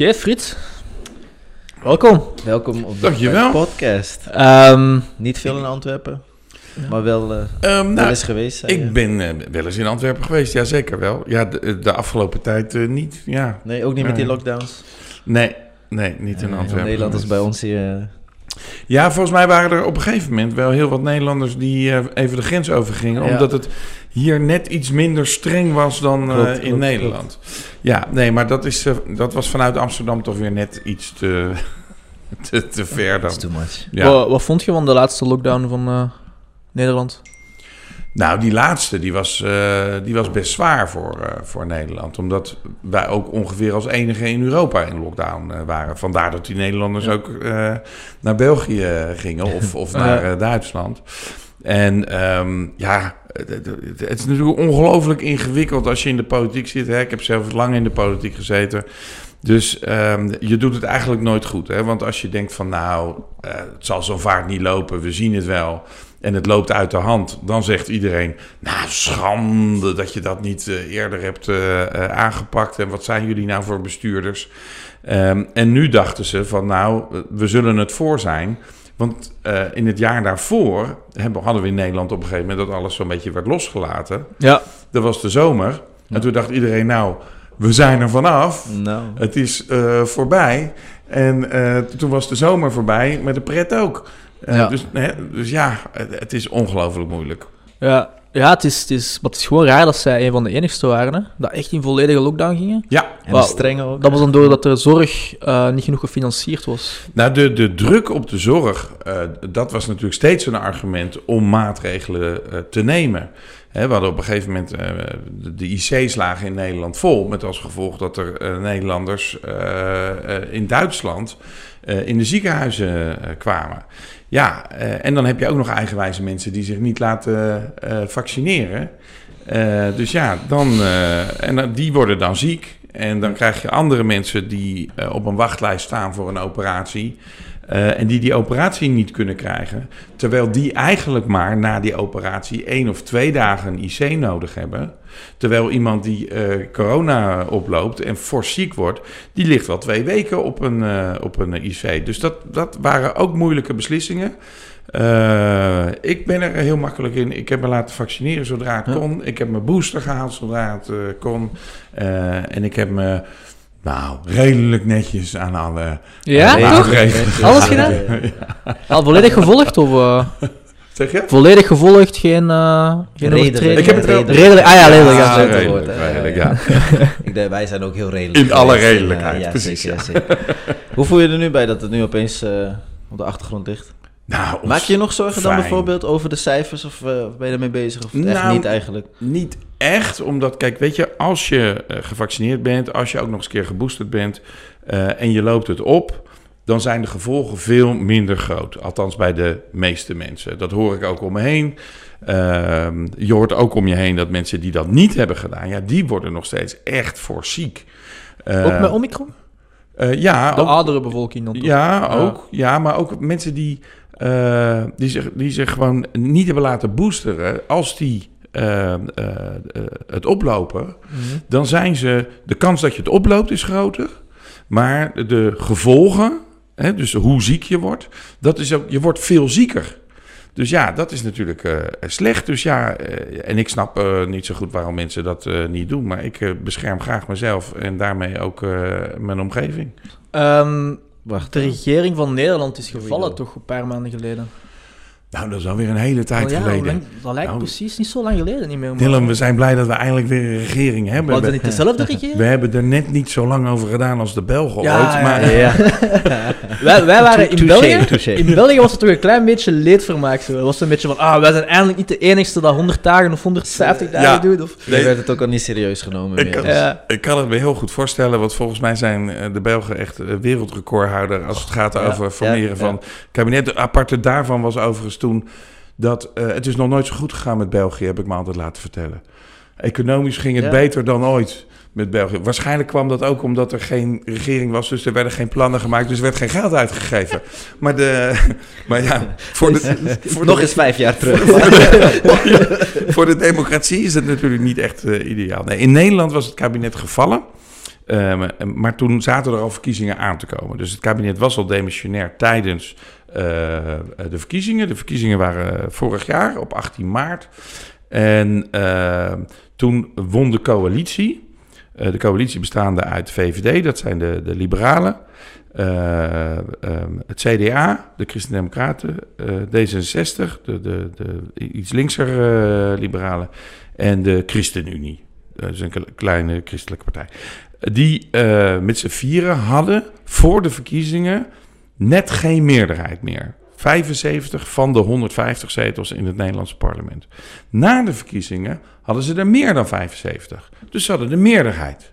Oké, Frits. Welkom. Welkom op de podcast. Ehm, Niet veel in Antwerpen, maar wel, eh Ehm, wel nou, eens geweest. je? ik ben eh, wel eens in Antwerpen geweest, ja zeker wel. Ja, de, de afgelopen tijd eh, niet. Ja, Nee, ook niet met die lockdowns. nee, nee, niet in Antwerpen. Nederland is bij ons hier... Ja, volgens mij waren er op een gegeven moment wel heel wat Nederlanders die eh, even de grens overgingen. Ja. Omdat het hier net iets minder streng was dan eh, Klopt, in klopt, Nederland. Ja, nee, maar dat, is, eh, dat was vanuit Amsterdam toch weer net iets te, te, te ver dan. That's too much. Ja. wat, wat vond je van de laatste lockdown van eh, Nederland? Nou, die laatste die was, eh, die was best zwaar voor, eh, voor Nederland. Omdat wij ook ongeveer als enige in Europa in lockdown eh, waren. Vandaar dat die Nederlanders ook naar België gingen of, of naar Duitsland. En ehm, ja, het, is natuurlijk ongelooflijk ingewikkeld als je in de politiek zit. Hè? Ik heb zelf lang in de politiek gezeten. Dus ehm, je doet het eigenlijk nooit goed. Hè? Want als je denkt van nou, het zal zo vaart niet lopen, we zien het wel. En het loopt uit de hand. Dan zegt iedereen, nou schande dat je dat niet eh, eerder hebt eh, eh, aangepakt. En wat zijn jullie nou voor bestuurders? Ehm, en nu dachten ze van nou, we zullen het voor zijn. Want in het jaar daarvoor hebben, hadden we in Nederland op een gegeven moment dat alles zo'n beetje werd losgelaten. Ja. Dat was de zomer. En toen dacht iedereen, nou, we zijn er vanaf. Nou, Het is voorbij. En toen was de zomer voorbij, met de pret ook. Eh, Ja. dus, hè, dus ja, het, het is ongelooflijk moeilijk. Ja, ja het, is, het, is, maar het is gewoon raar dat zij een van de enigste waren hè, dat echt in volledige lockdown gingen. Ja, en strenge ook. Dat was dan doordat de zorg eh, niet genoeg gefinancierd was. nou de, de druk op de zorg, eh, dat was natuurlijk steeds een argument om maatregelen eh, te nemen. Hè, we hadden op een gegeven moment eh, de, de IC's lagen in Nederland vol. Met als gevolg dat er Nederlanders eh, eh, in Duitsland in de ziekenhuizen eh, kwamen. Ja, eh, en dan heb je ook nog eigenwijze mensen die zich niet laten eh, vaccineren. Eh, dus ja, dan, eh, en die worden dan ziek. En dan krijg je andere mensen die eh, op een wachtlijst staan voor een operatie. eh, en die die operatie niet kunnen krijgen. Terwijl die eigenlijk maar na die operatie één of twee dagen een IC nodig hebben. Terwijl iemand die eh, corona oploopt en fors ziek wordt, die ligt wel twee weken op een, eh, op een IC. Dus dat, dat waren ook moeilijke beslissingen. Eh, ik ben er heel makkelijk in. Ik heb me laten vaccineren zodra het Ja. kon. Ik heb mijn booster gehaald zodra het kon. En ik heb me nou, redelijk netjes aan alle Ja, aan toch? Alles gehouden. Al volledig gevolgd of Zeg je? volledig gevolgd, geen, eh geen Redelijk. Ik heb het Redelijk, ah ja, redelijk. Ja, Ja, zo te redelijk, woord, redelijk, Ja. Ik denk, wij zijn ook heel redelijk. In alle geweest. redelijkheid, ja, precies, zeker, ja. ja, zeker. Hoe voel je er nu bij dat het nu opeens eh, op de achtergrond ligt? Nou, Maak je je nog zorgen dan bijvoorbeeld over de cijfers of eh, of ben je ermee bezig? Of echt Nou, niet eigenlijk? Niet echt, omdat, kijk, weet je, als je eh, gevaccineerd bent, als je ook nog eens een keer geboosterd bent eh, en je loopt het op, dan zijn de gevolgen veel minder groot. Althans bij de meeste mensen. Dat hoor ik ook om me heen. Ehm, je hoort ook om je heen dat mensen die dat niet hebben gedaan, ja, die worden nog steeds echt voor ziek. Eh, Ook met Omicron? eh, ja, De ook- oudere bevolking dan toch? Ja, ook. Ja, maar ook mensen die, eh, die, zich, die zich gewoon niet hebben laten boosteren. Als die eh, eh, eh, het oplopen, Mhm. dan zijn ze... De kans dat je het oploopt is groter. Maar de gevolgen, hè, dus hoe ziek je wordt... Dat is ook, je wordt veel zieker. Dus ja, dat is natuurlijk eh, slecht. Dus ja, eh, en ik snap eh, niet zo goed waarom mensen dat eh, niet doen. Maar ik bescherm graag mezelf en daarmee ook eh, mijn omgeving. Ehm, Wacht. de regering van Nederland is gevallen toch een paar maanden geleden? Nou, dat is alweer een hele tijd Oh ja, geleden. lang- dat lijkt Nou, precies niet zo lang geleden niet meer. maar- Dylan, we zijn blij dat we eindelijk weer een regering hebben. Was het We, niet dezelfde regering? we hebben er net niet zo lang over gedaan als de Belgen Ja, ooit. ja, Maar Ja. Wij, wij waren in Touché, België. touché. In België was het toch een klein beetje leedvermaak. Zo. Het was een beetje van, ah, wij zijn eindelijk niet de enigste dat 100 dagen of 150 dagen Ja. doet. Of, Je werd het ook al niet serieus genomen Ik meer. kan- dus- Ja. ik kan het me heel goed voorstellen, want volgens mij zijn eh, de Belgen echt eh, wereldrecordhouder als het gaat Ja, over formeren ja, van kabinet. De aparte daarvan was overigens toen dat eh, het is nog nooit zo goed gegaan met België, heb ik me altijd laten vertellen. Economisch ging het Ja. beter dan ooit met België. Waarschijnlijk kwam dat ook omdat er geen regering was, dus er werden geen plannen gemaakt, dus er werd geen geld uitgegeven. Maar, de, maar ja, voor de, voor Nog de, eens vijf jaar terug. voor de democratie is het natuurlijk niet echt eh, ideaal. Nee, in Nederland was het kabinet gevallen. Ehm, maar toen zaten er al verkiezingen aan te komen. Dus het kabinet was al demissionair tijdens eh, de verkiezingen. De verkiezingen waren vorig jaar op 18 maart. En ehm, toen won de coalitie. Eh, de coalitie bestaande uit VVD, dat zijn de, de liberalen. eh, ehm, het CDA, de Christen-Democraten, eh, D66, de, de, de iets linkser liberalen. En de ChristenUnie, dat is een kle- kleine christelijke partij. Die eh, met z'n vieren hadden voor de verkiezingen net geen meerderheid meer. 75 van de 150 zetels in het Nederlandse parlement. Na de verkiezingen hadden ze er meer dan 75. Dus ze hadden de meerderheid.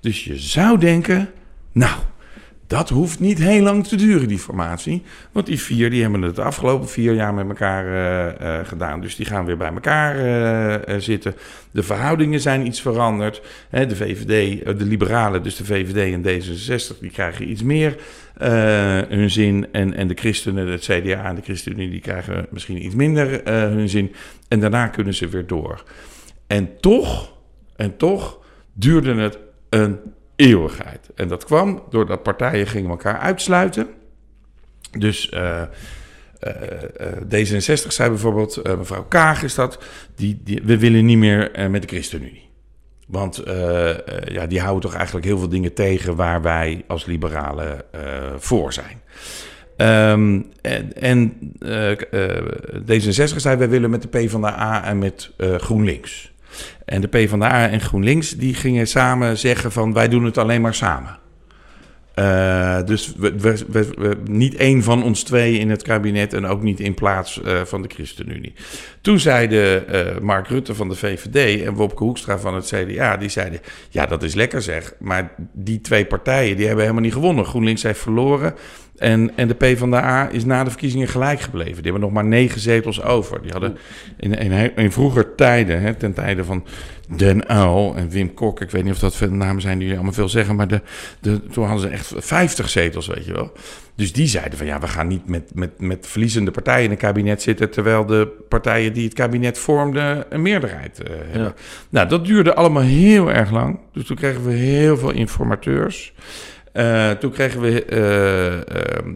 Dus je zou denken, nou, dat hoeft niet heel lang te duren, die formatie. Want die vier die hebben het de afgelopen vier jaar met elkaar eh, eh, gedaan. Dus die gaan weer bij elkaar eh, zitten. De verhoudingen zijn iets veranderd. De VVD, de liberalen, dus de VVD en D66, die krijgen iets meer hun zin. En, en de christenen, het CDA en de ChristenUnie, die krijgen misschien iets minder hun zin. En daarna kunnen ze weer door. En toch, en toch duurde het een eeuwigheid. En dat kwam doordat partijen gingen elkaar uitsluiten. Dus eh, eh, eh, D66 zei bijvoorbeeld, mevrouw Kaag is dat, die, we willen niet meer met de ChristenUnie. Want ja, die houden toch eigenlijk heel veel dingen tegen waar wij als liberalen voor zijn. Ehm, en en eh, eh, D66 zei, wij willen met de PvdA en met GroenLinks. En de PvdA en GroenLinks die gingen samen zeggen van wij doen het alleen maar samen. Eh, dus we, we, niet één van ons twee in het kabinet en ook niet in plaats eh, van de ChristenUnie. Toen zeiden eh, Mark Rutte van de VVD en Wopke Hoekstra van het CDA, die zeiden, ja dat is lekker zeg, maar die twee partijen die hebben helemaal niet gewonnen. GroenLinks heeft verloren en, en de PvdA is na de verkiezingen gelijk gebleven. Die hebben nog maar negen zetels over. Die hadden in, in, he- in vroeger tijden, hè, ten tijde van Den Uil en Wim Kok, ik weet niet of dat veel namen zijn die jullie allemaal veel zeggen, maar de, de, toen hadden ze echt 50 zetels, weet je wel. Dus die zeiden van ja, we gaan niet met, met, met verliezende partijen in een kabinet zitten, terwijl de partijen die het kabinet vormden een meerderheid eh, hebben. Nou, dat duurde allemaal heel erg lang. Dus toen kregen we heel veel informateurs. Eh, toen kregen we eh, eh,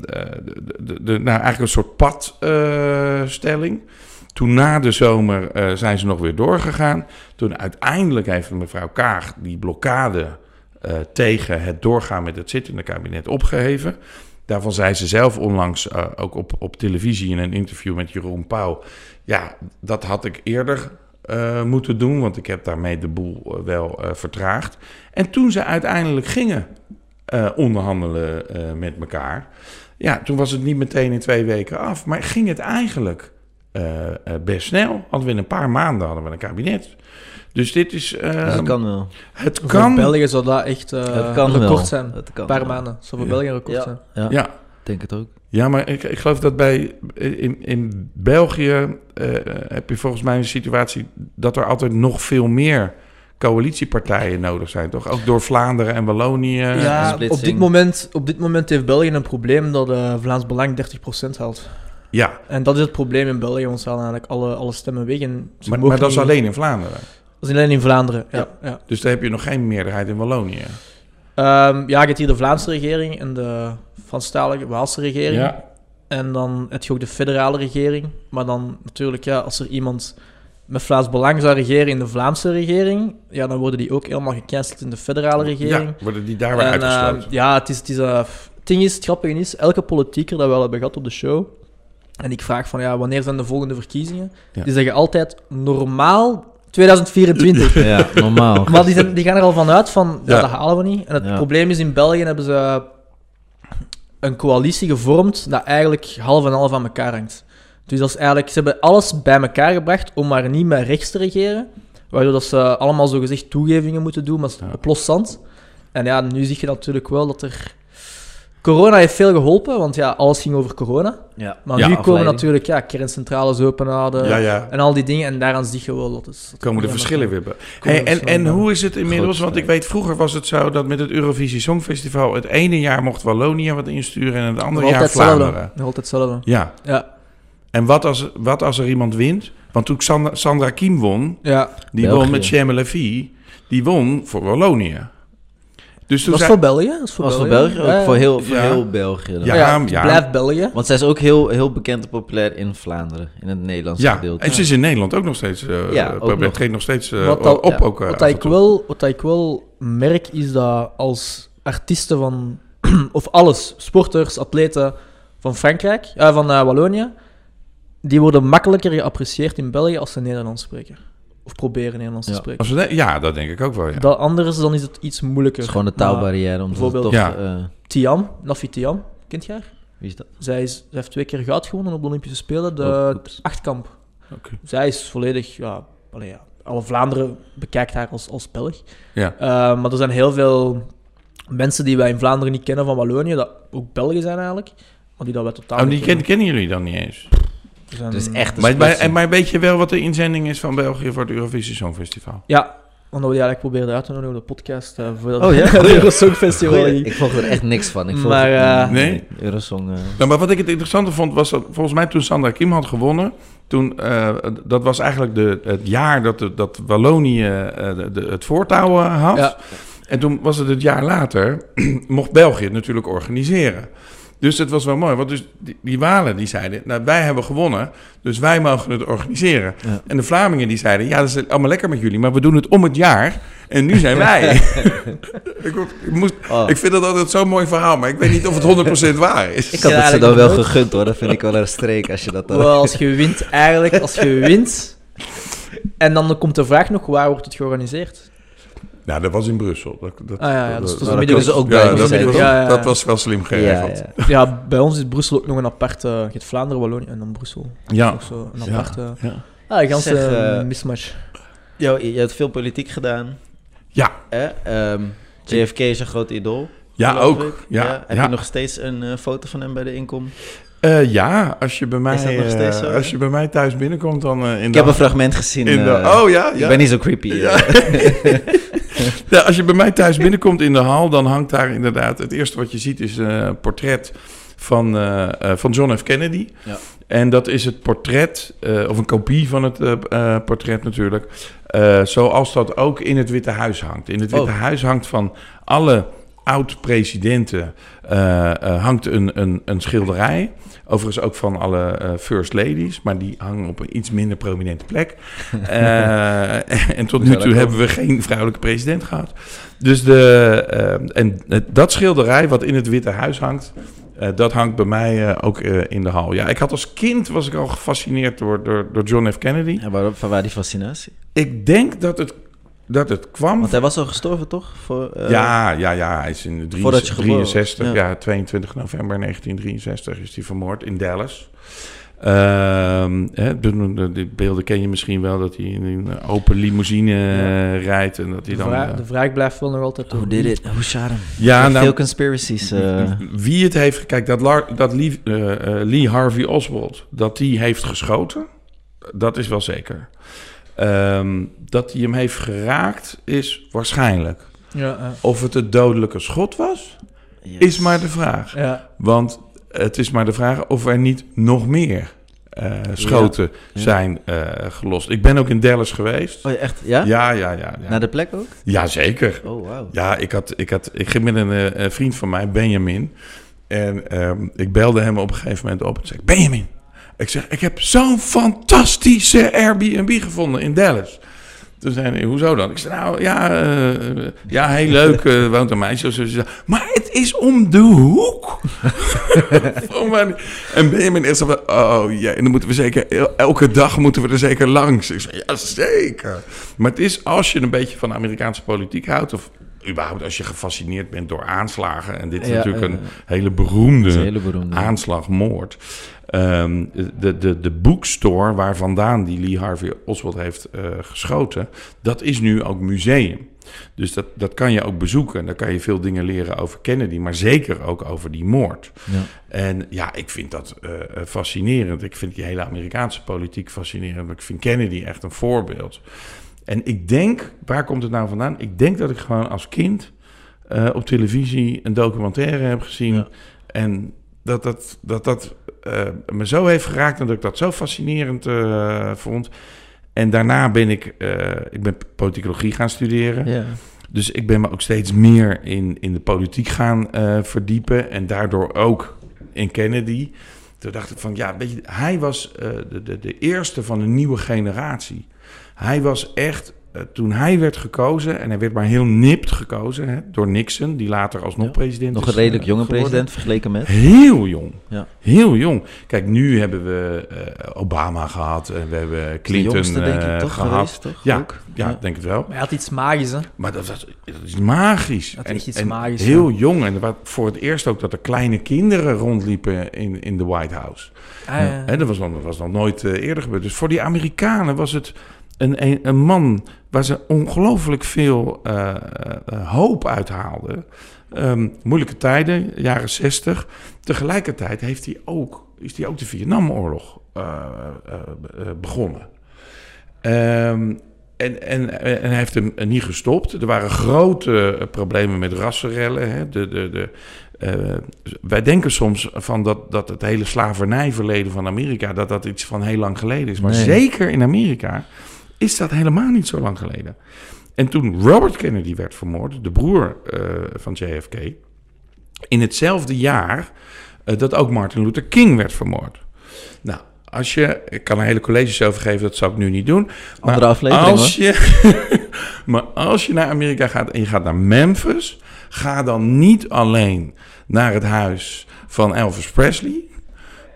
de, de, de- nou, eigenlijk een soort padstelling. toen na de zomer zijn ze nog weer doorgegaan. Toen uiteindelijk heeft mevrouw Kaag die blokkade tegen het doorgaan met het zittende kabinet opgeheven. Daarvan zei ze zelf onlangs ook op, op televisie in een interview met Jeroen Pauw. Ja, dat had ik eerder moeten doen, want ik heb daarmee de boel wel vertraagd. En toen ze uiteindelijk gingen eh, onderhandelen eh, met elkaar. Ja, toen was het niet meteen in twee weken af, maar ging het eigenlijk eh, eh, best snel. Hadden we in een paar maanden hadden we een kabinet. Dus dit is. eh, Dus dat kan wel. het Voor kan. België zou dat echt eh, Het kan een record wel. zijn. Het kan Een paar wel. maanden. Zou voor Ja. België een record Ja. zijn. Ja, Ja, denk het ook. ja, maar ik, ik geloof dat bij in, in België eh, heb je volgens mij een situatie dat er altijd nog veel meer coalitiepartijen nodig zijn, toch? Ook door Vlaanderen en Wallonië. ja, op dit, moment, op dit moment heeft België een probleem dat eh, Vlaams Belang 30% haalt. Ja, En dat is het probleem in België, want ze halen eigenlijk alle, alle stemmen weg. En ze maar, mogen maar dat is alleen in Vlaanderen. Dat is alleen in Vlaanderen, ja. ja. Dus daar heb je nog geen meerderheid in Wallonië. Ehm, ja, je hebt hier de Vlaamse regering en de Franstalige Waalse regering. Ja, En dan heb je ook de federale regering. Maar dan natuurlijk, ja, als er iemand met Vlaams Belang zou regeren in de Vlaamse regering, ja, dan worden die ook helemaal gecanceld in de federale regering. ja worden die daar weer eh, uitgesloten. ja, het is... Het, is, eh, het ding is, het grappige is, elke politieker dat we al hebben gehad op de show, en ik vraag van, ja, wanneer zijn de volgende verkiezingen? Ja. Die zeggen altijd, normaal 2024. Ja, normaal. Maar die, zijn, die gaan er al vanuit van, ja, Ja. dat halen we niet. En het Ja. probleem is, in België hebben ze een coalitie gevormd dat eigenlijk half en half aan elkaar hangt. Dus dat is eigenlijk, ze hebben alles bij elkaar gebracht om maar niet met rechts te regeren. Waardoor dat ze allemaal zogezegd toegevingen moeten doen, maar Ja. op los zand. En ja, nu zie je natuurlijk wel dat er... Corona heeft veel geholpen, want ja, alles ging over corona. Ja. Maar Ja, nu komen natuurlijk ja, kerncentrales open houden ja, ja. en al die dingen. En daaraan zie je wel dat is... dat Komen de verschillen weer bij. Hey, en, en hoe is het inmiddels? Want ik weet, vroeger was het zo dat met het Eurovisie Songfestival... het ene jaar mocht Wallonië wat insturen en het andere jaar hetzelfde. Vlaanderen. Nog altijd hetzelfde. Ja, Ja, en wat als, wat als er iemand wint? Want toen Sandra, Sandra Kiem won, ja. die België. won met Chemme Levy, die won voor Wallonië. Dus toen zei... voor België. Dat is voor Was voor België. België? Ja, Ook voor heel, voor Ja. heel België dan. Ja, Ja, het ja. blijft België. Want zij is ook heel, heel bekend en populair in Vlaanderen, in het Nederlandse Ja, gedeelte. en ze is in Nederland ook nog steeds... eh Ja, het nog. treedt nog steeds eh, Wat op, ja. ook. eh, Wat, ik wel, wat ik wel merk, is dat als artiesten van... of alles, sporters, atleten van Frankrijk, eh, van eh, Wallonië, die worden makkelijker geapprecieerd in België als ze Nederlands spreken. Of proberen Nederlands te Ja. spreken. Als we ja, dat denk ik ook wel, ja. Dat anders, dan is het iets moeilijker. Het is gewoon de taalbarrière. Het bijvoorbeeld- toch, Ja. eh, Tiam, Nafi Tiam, kent je haar? wie is dat? Zij, is, zij heeft twee keer goud gewonnen op de Olympische Spelen, de Oh, achtkamp. Oké. Zij is volledig, ja, allee, ja, alle Vlaanderen bekijkt haar als, als Belg. Ja. Eh, maar er zijn heel veel mensen die wij in Vlaanderen niet kennen van Wallonië, dat ook Belgen zijn eigenlijk, maar die dat wij totaal Oh, niet die ken- kennen jullie dan niet eens? Is echt een Maar, maar, maar weet je wel wat de inzending is van België voor het Eurovisie Songfestival? Ja, omdat we die eigenlijk probeerden uit te nodigen op de podcast eh, voor dat Oh ja? het Eurosong Festival. Goeie. Ik volg er echt niks van. Ik volg Maar, eh, Nee? Eurosong. eh, Nou, maar wat ik het interessante vond, was dat volgens mij toen Sandra Kim had gewonnen, toen, eh, dat was eigenlijk de, het jaar dat, de- dat Wallonië eh, de, het voortouw had. Ja. En toen was het het jaar later, mocht België het natuurlijk organiseren. Dus het was wel mooi, want dus die, die Walen die zeiden, nou wij hebben gewonnen, dus wij mogen het organiseren. Ja. En de Vlamingen die zeiden, ja dat is allemaal lekker met jullie, maar we doen het om het jaar en nu zijn wij. ik, word- ik, moest, oh. ik vind dat altijd zo'n mooi verhaal, maar ik weet niet of het 100% waar is. Ik had Ja, het ze dan wel gegund hoor. Dat vind ik wel een streek als je dat dan... Wel, als je wint, eigenlijk, als je wint. En dan komt de vraag nog, waar wordt het georganiseerd? Nou, dat was in Brussel. Dat, dat, Ah ja, ja, dat ook ja, bij dat, zijn. was, Ja, ja, ja. dat was wel slim ja, geregeld. ja. Ja, bij ons is Brussel ook nog een aparte... Je hebt Vlaanderen, Wallonië en dan Brussel. Ja. Ook zo een Ja, aparte... ja. Ah, een Zeg, eh, eh, mismatch. Yo, je hebt veel politiek gedaan. Ja. Hè? Ehm, JFK is een groot idool. Ja, ook. ik. Ja, Heb ja. je nog steeds een eh, foto van hem bij de inkom? Eh, ja, als je bij mij, eh, zo, als ja? je bij mij thuis binnenkomt, dan eh, in Ik de... heb een fragment gezien. in de eh, oh ja, ja. Ik ben niet zo creepy. Ja. eh. Ja, als je bij mij thuis binnenkomt in de hal, dan hangt daar inderdaad... Het eerste wat je ziet is eh, een portret van, eh, eh, van John F. Kennedy. Ja. En dat is het portret, eh, of een kopie van het eh, eh, portret natuurlijk... eh, zoals dat ook in het Witte Huis hangt. In het Witte Oh. Huis hangt van alle oud-presidenten eh, eh, hangt een, een, een schilderij. Overigens ook van alle eh, first ladies, maar die hangen op een iets minder prominente plek. En tot nu toe hebben we geen vrouwelijke president gehad. Dus de, en dat schilderij wat in het Witte Huis hangt, dat hangt bij mij ook in de hal. Ja, ik had als kind was ik al gefascineerd door, door, door John F. Kennedy. Waarom, van waar die fascinatie? Ik denk dat het, dat het kwam. Want hij was al gestorven, toch? Voor, eh, ja, ja, ja, hij is in de Voordat je geboren was, 63, ja. ja. 22 november 1963 is hij vermoord in Dallas. Ehm, hè, de, de- de beelden ken je misschien wel, dat hij in een open limousine eh, rijdt en dat hij De, dan... vraag, eh, de vraag blijft wel nog altijd... Hoe did it? Hoe shot hem? ja, Veel nou, conspiracies. eh. wie het heeft... Kijk, dat, Lar- dat Lee, Lee Harvey Oswald, dat die heeft geschoten, dat is wel zeker. Ehm, dat hij hem heeft geraakt, is waarschijnlijk. Ja. Of het het dodelijke schot was, Yes. is maar de vraag. ja. Want het is maar de vraag of er niet nog meer eh, schoten Ja. zijn eh, gelost. Ik ben ook in Dallas geweest. Oh, echt? Ja? Ja, ja, ja. ja. Naar de plek ook? ja zeker. Oh, wauw. Ja, ik, had, ik, had, ik ging met een eh, eh, vriend van mij, Benjamin. En ehm, ik belde hem op een gegeven moment op en zei: Benjamin, ik zeg, ik heb zo'n fantastische Airbnb gevonden in Dallas. Toen zei hij, hoezo dan? Ik zei, nou ja, eh, ja heel leuk, eh, woont een meisje. zo. Zei, Maar het is om de hoek. En Benjamin is van, oh ja, en dan moeten we zeker, el- elke dag moeten we er zeker langs. Ik zei, ja zeker. Maar het is, als je een beetje van Amerikaanse politiek houdt, of überhaupt als je gefascineerd bent door aanslagen, en dit is Ja, natuurlijk ja, een hele beroemde hele beroemde. aanslag, Ehm, de, de, de boekstore waar vandaan die Lee Harvey Oswald heeft eh, geschoten, dat is nu ook museum. Dus dat, dat kan je ook bezoeken. Daar kan je veel dingen leren over Kennedy, maar zeker ook over die moord. Ja. En ja, ik vind dat eh, eh, fascinerend. Ik vind die hele Amerikaanse politiek fascinerend. Maar ik vind Kennedy echt een voorbeeld. En ik denk, waar komt het nou vandaan? Ik denk dat ik gewoon als kind op televisie een documentaire heb gezien. Ja. En dat dat, dat, dat eh, me zo heeft geraakt en dat ik dat zo fascinerend eh, vond. En daarna ben ik, eh, ik ben politicologie gaan studeren. Ja. Dus ik ben me ook steeds meer in, in de politiek gaan verdiepen. En daardoor ook in Kennedy. Toen dacht ik van, ja, weet je, hij was de, de, de eerste van een nieuwe generatie. Hij was echt, toen hij werd gekozen, en hij werd maar heel nipt gekozen hè, door Nixon, die later alsnog Ja. president Nog is een redelijk eh, jonge geworden. president vergeleken met. Heel jong. Ja. Heel jong. Kijk, nu hebben we eh, Obama gehad en we hebben De Clinton jongste, denk eh, ik, toch gehad. geweest, toch? Ja, ja, denk het wel. Maar hij had iets magisch, hè? Maar dat, was, dat is magisch. Dat is en, iets en magisch, Heel jong. En was voor het eerst ook dat er kleine kinderen rondliepen in, in de White House. Ah, ja. Dat was nog, was nog nooit eh, eerder gebeurd. Dus voor die Amerikanen was het een, een, een man waar ze ongelooflijk veel eh, eh, hoop uithaalden. Ehm, moeilijke tijden, jaren zestig. Tegelijkertijd heeft hij ook, is hij ook de Vietnamoorlog eh, begonnen. Ehm, en, en, en hij heeft hem niet gestopt. Er waren grote problemen met rassenrellen. Hè. De, de, de, wij denken soms van dat, dat het hele slavernijverleden van Amerika... dat dat iets van heel lang geleden is. Maar Nee. zeker in Amerika is dat helemaal niet zo lang geleden. En toen Robert Kennedy werd vermoord, de broer eh, van JFK... in hetzelfde jaar eh, dat ook Martin Luther King werd vermoord. Nou, als je... Ik kan er hele colleges over geven, dat zou ik nu niet doen. Maar Andere aflevering, als je, maar als je naar Amerika gaat en je gaat naar Memphis, ga dan niet alleen naar het huis van Elvis Presley,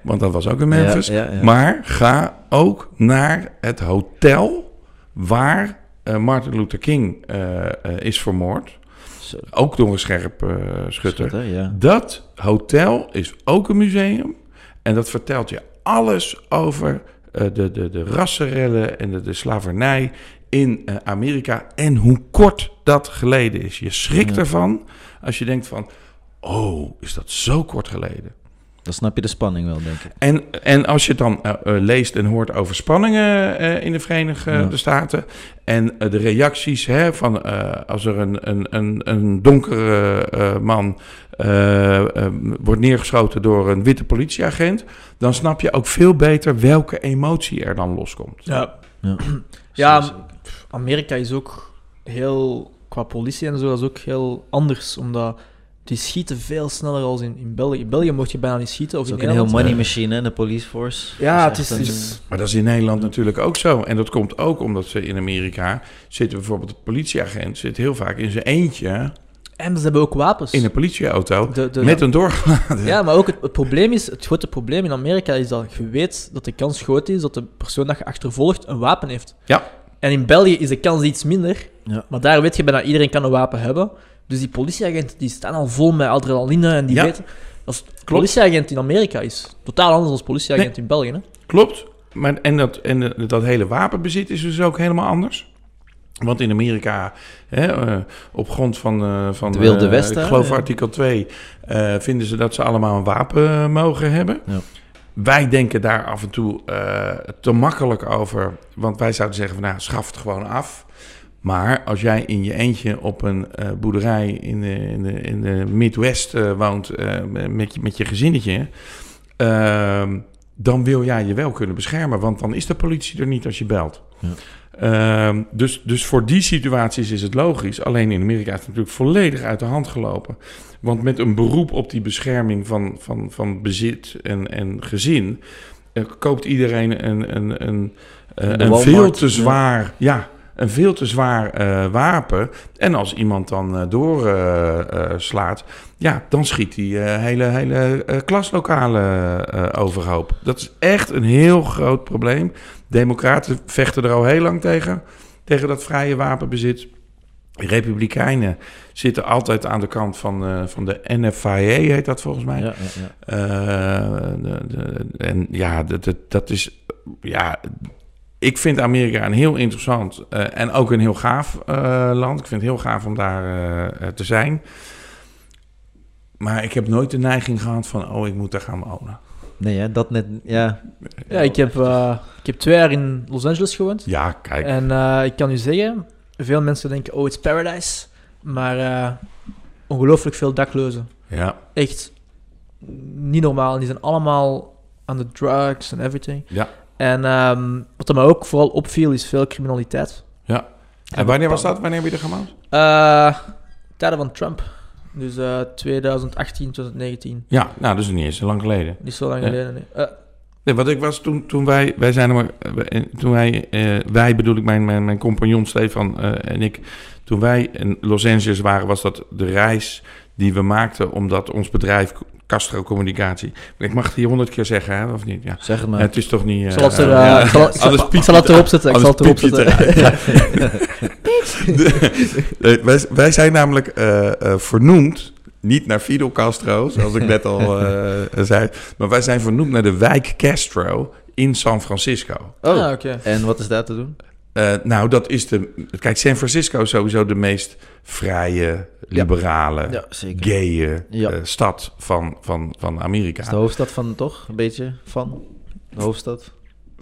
want dat was ook in Memphis, Ja, ja, ja. maar ga ook naar het hotel waar eh, Martin Luther King eh, eh, is vermoord, ook door een scherp schutter. schutter, ja. Dat hotel is ook een museum. En dat vertelt je alles over de, de, de rassenrellen en de, de slavernij in Amerika. En hoe kort dat geleden is. Je schrikt ervan als je denkt van... Oh, is dat zo kort geleden? Dan snap je de spanning wel, denk ik. En, en als je het dan eh, eh, leest en hoort over spanningen eh, in de Verenigde Ja. Staten en de reacties hè, van eh, als er een, een, een, een donkere eh, man wordt neergeschoten door een witte politieagent, dan snap je ook veel beter welke emotie er dan loskomt. Ja. Ja, Ja. Amerika is ook heel, qua politie en zo, dat is ook heel anders, omdat die schieten veel sneller als in, in België. In België mocht je bijna niet schieten, of Het is in ook een heel money machine, hè, de police force. Ja, Dat het is... een- is- Maar dat is in Nederland natuurlijk ook zo. En dat komt ook omdat ze in Amerika zitten bijvoorbeeld de politieagent zit heel vaak in zijn eentje En ze hebben ook wapens. in een politieauto De- de- met een doorgeladen. Ja, maar ook het, het probleem is, het grote probleem in Amerika is dat je weet dat de kans groot is dat de persoon dat je achtervolgt een wapen heeft. Ja. En in België is de kans iets minder, Ja. maar daar weet je bijna iedereen kan een wapen hebben. Dus die politieagenten die staan al vol met adrenaline en die Ja. weten... Als politieagent in Amerika is totaal anders dan politieagent in België. Hè? Klopt. Maar, en dat, en dat hele wapenbezit is dus ook helemaal anders. Want in Amerika, hè, eh, op grond van, eh, van Het Wilde eh, Westen, ik geloof artikel 2, eh, vinden ze dat ze allemaal een wapen mogen hebben. Ja. Wij denken daar af en toe te makkelijk over. Want wij zouden zeggen van nou, schaf het gewoon af. Maar als jij in je eentje op een eh, boerderij in de, in de, in de Midwest eh, woont eh, met, je, met je gezinnetje... ehm, dan wil jij je wel kunnen beschermen, want dan is de politie er niet als je belt. Ja. Ehm, dus, dus voor die situaties is het logisch. Alleen in Amerika is het natuurlijk volledig uit de hand gelopen. Want met een beroep op die bescherming van, van, van bezit en, en gezin... koopt iedereen een, een, een, een veel te ja. zwaar... Ja, een veel te zwaar eh, wapen. En als iemand dan doorslaat, ja, dan schiet hij eh, hele, hele eh, klaslokalen eh, overhoop. Dat is echt een heel groot probleem. Democraten vechten er al heel lang tegen, tegen dat vrije wapenbezit. Republikeinen zitten altijd aan de kant van, eh, van de NFIA, heet dat volgens mij. Ja, ja, ja. Eh, de, de- en ja, dat, dat, dat is. Ja, ik vind Amerika een heel interessant eh, en ook een heel gaaf eh, land. Ik vind het heel gaaf om daar eh, te zijn. Maar ik heb nooit de neiging gehad van, oh, ik moet daar gaan wonen. Nee, hè, dat net... Ja, Ja, ik heb, eh, ik heb twee jaar in Los Angeles gewoond. Ja, kijk. En eh, ik kan u zeggen, veel mensen denken, oh, it's paradise. Maar eh, ongelooflijk veel daklozen. Ja, Echt niet normaal. Die zijn allemaal aan de drugs en everything. ja, En ehm, wat er mij ook vooral opviel, is veel criminaliteit. ja. En wanneer was dat? Wanneer heb je er gemaakt? Eh, tijden van Trump. Dus eh 2018, 2019. Ja, nou, dat is niet eens zo lang geleden. Niet zo lang Ja. geleden, nee. Eh, Nee, wat ik was toen, toen wij, wij zijn er maar, eh, toen wij, eh, wij bedoel ik mijn, mijn, mijn compagnon Stefan eh, en ik, toen wij in Los Angeles waren, was dat de reis die we maakten omdat ons bedrijf Castro Communicatie, ik mag het hier honderd keer zeggen, hè, of niet? Ja. Zeg het maar. Het is toch niet... ik eh, zal het, er, eh, eh, ja. zal, zal- zal het erop zetten. Ik zal het erop zetten. De- wij, wij zijn namelijk eh, eh, vernoemd, niet naar Fidel Castro, zoals ik net al eh, zei, maar wij zijn vernoemd naar de wijk Castro in San Francisco. Oh, Ah, oké. en wat is daar te doen? Eh, nou, dat is de. Kijk, San Francisco is sowieso de meest vrije, liberale, Ja, gaye Ja. eh, stad van, van, van Amerika. Is de hoofdstad van toch? Een beetje van? De hoofdstad?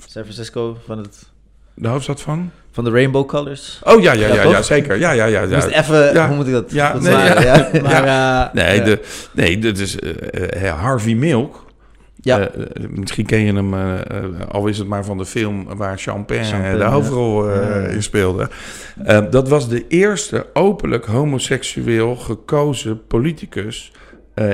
San Francisco van, het, De hoofdstad van? van de Rainbow Colors? Oh ja, ja, ja, Ja, zeker. Ja, ja, ja. ja. Moest even, Ja. hoe moet ik dat Ja, nee, zeggen? ja. ja. Maar, eh, Nee, de, nee, dat is Harvey Milk. Ja. Eh, eh, misschien ken je hem, eh, al is het maar van de film waar Champagne, Champagne, de hoofdrol Ja. in speelde. Dat was de eerste openlijk homoseksueel gekozen politicus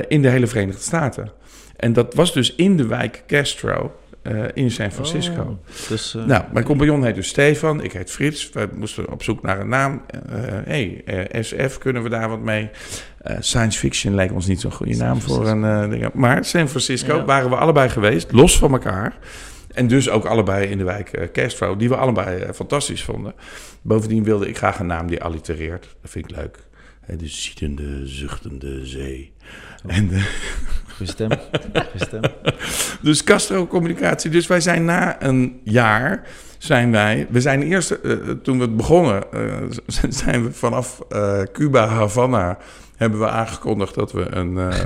in de hele Verenigde Staten. En dat was dus in de wijk Castro eh, in San Francisco. Oh, dus, eh, Nou, mijn compagnon heet dus Stefan, ik heet Frits. We moesten op zoek naar een naam. Hé, hey, eh, SF, kunnen we daar wat mee? Eh, science fiction lijkt ons niet zo'n goede naam voor een eh, ding. Maar San Francisco Ja. waren we allebei geweest, los van elkaar. En dus ook allebei in de wijk eh, Castro, die we allebei eh, fantastisch vonden. Bovendien wilde ik graag een naam die allitereert. Dat vind ik leuk. De ziedende, zuchtende zee. En de, goede stem. Goede stem. dus Castro Communicatie. Dus wij zijn na een jaar zijn wij. We zijn eerst eh, toen we het begonnen, eh, zijn we vanaf eh, Cuba Havana hebben we aangekondigd dat we een, eh,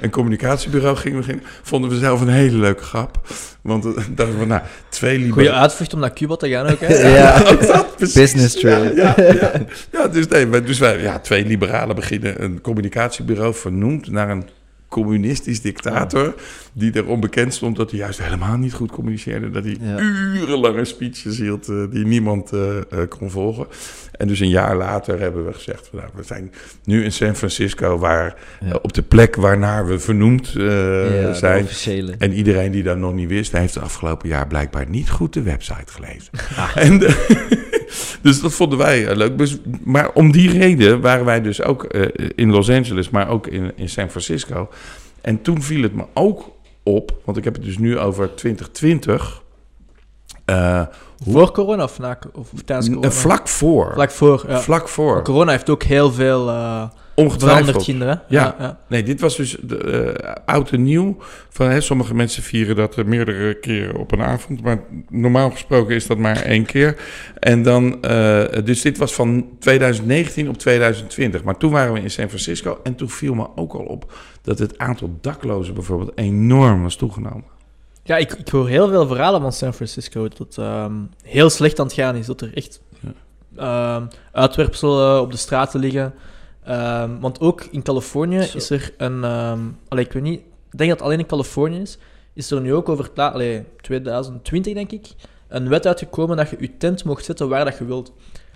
een communicatiebureau gingen beginnen. Vonden we zelf een hele leuke grap. Want dachten we, nou, twee Goeie lieve... uitvlucht om naar Cuba te gaan ook, hè? Ja. Business trip. Ja, ja, ja. ja, dus, nee, dus wij, ja, twee liberalen beginnen een communicatiebureau vernoemd naar een communistisch dictator. Die erom bekend stond dat hij juist helemaal niet goed communiceerde. Dat hij Ja. urenlange speeches hield eh, die niemand eh, eh, kon volgen. En dus een jaar later hebben we gezegd, nou, we zijn nu in San Francisco, waar, Ja. op de plek waarnaar we vernoemd Ja, zijn. En iedereen die dat nog niet wist, heeft het afgelopen jaar blijkbaar niet goed de website gelezen. En, dus dat vonden wij eh, leuk. Dus, maar om die reden waren wij dus ook eh, in Los Angeles, maar ook in, in San Francisco. En toen viel het me ook op, want ik heb het dus nu over 2020. eh, Voor corona of, na, of tijdens corona? vlak voor. Vlak voor, ja. Vlak voor. Corona heeft ook heel veel Ongetwijfeld. kinderen. Ja. ja. Nee, dit was dus eh, oud en nieuw. Van, hè, sommige mensen vieren dat er meerdere keren op een avond. Maar normaal gesproken is dat maar één keer. En dan, eh, dus dit was van 2019 op 2020. Maar toen waren we in San Francisco. En toen viel me ook al op dat het aantal daklozen bijvoorbeeld enorm was toegenomen. Ja, ik, ik hoor heel veel verhalen van San Francisco. Dat het ehm, heel slecht aan het gaan is. Dat er echt ehm, uitwerpselen op de straten liggen. Ehm, want ook in Californië Zo. is er een... ehm allee, ik weet niet... Ik denk dat het alleen in Californië is. Is er nu ook over... het la- Allee, 2020 denk ik. Een wet uitgekomen dat je je tent mocht zetten waar dat je wilt.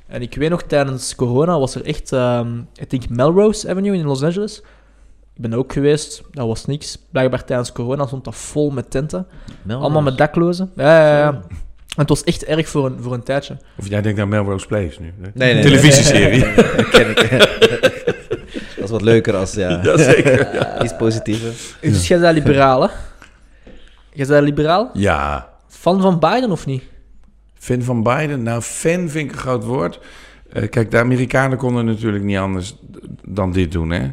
En ik weet nog, tijdens corona was er echt... ehm ik denk Melrose Avenue in Los Angeles. Ik ben er ook geweest. Dat was niks. Blijkbaar tijdens corona stond dat vol met tenten. Melrose. Allemaal met daklozen. Ja, ja, ja. En het was echt erg voor een, voor een tijdje. Of jij denkt aan Melrose Place nu? hè? Nee, nee, Televisieserie. nee. Dat ken ik. is wat leuker als, ja. Jazeker. Iets positiever. Dus jij bent liberaal, hè? Jij bent liberaal? Ja, Fan van Biden of niet? Fan van Biden? Nou, fan vind ik een groot woord. Eh, kijk, de Amerikanen konden natuurlijk niet anders dan dit doen, hè.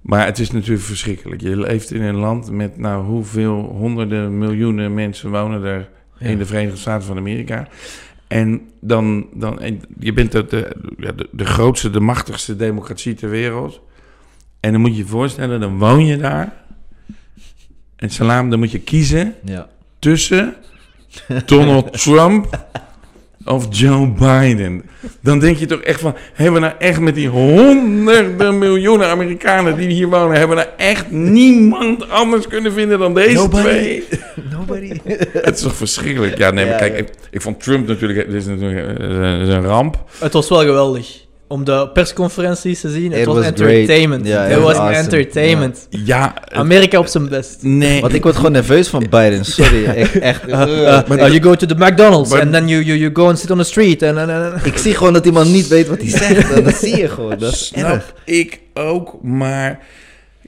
Maar het is natuurlijk verschrikkelijk. Je leeft in een land met, nou, hoeveel honderden miljoenen mensen wonen er Ja. in de Verenigde Staten van Amerika. En dan, dan en je bent de, de, ja, de, de grootste, de machtigste democratie ter wereld. En dan moet je je voorstellen, dan woon je daar. En salam, dan moet je kiezen Ja. tussen Donald Trump of Joe Biden. Dan denk je toch echt van, hebben we nou echt met die honderden miljoenen Amerikanen die hier wonen, hebben we nou echt niemand anders kunnen vinden dan deze Nobody. twee? Nobody. Het is toch verschrikkelijk? Ja, nee, maar kijk, ik, ik vond Trump natuurlijk, dit is natuurlijk eh, is een ramp. Het was wel geweldig. Om de persconferenties te zien. Het It was, was entertainment. Ja, it was awesome. entertainment. Ja, het- Amerika op zijn best. nee. Want ik word gewoon nerveus van Biden. Sorry. Ik, echt. Uh, uh, Maar- uh, you go to the McDonald's and then you, you, you go and sit on the street. And, and, and- ik zie gewoon dat iemand niet weet wat hij zegt. En dat zie je gewoon. Dat snap erg. ik ook, maar...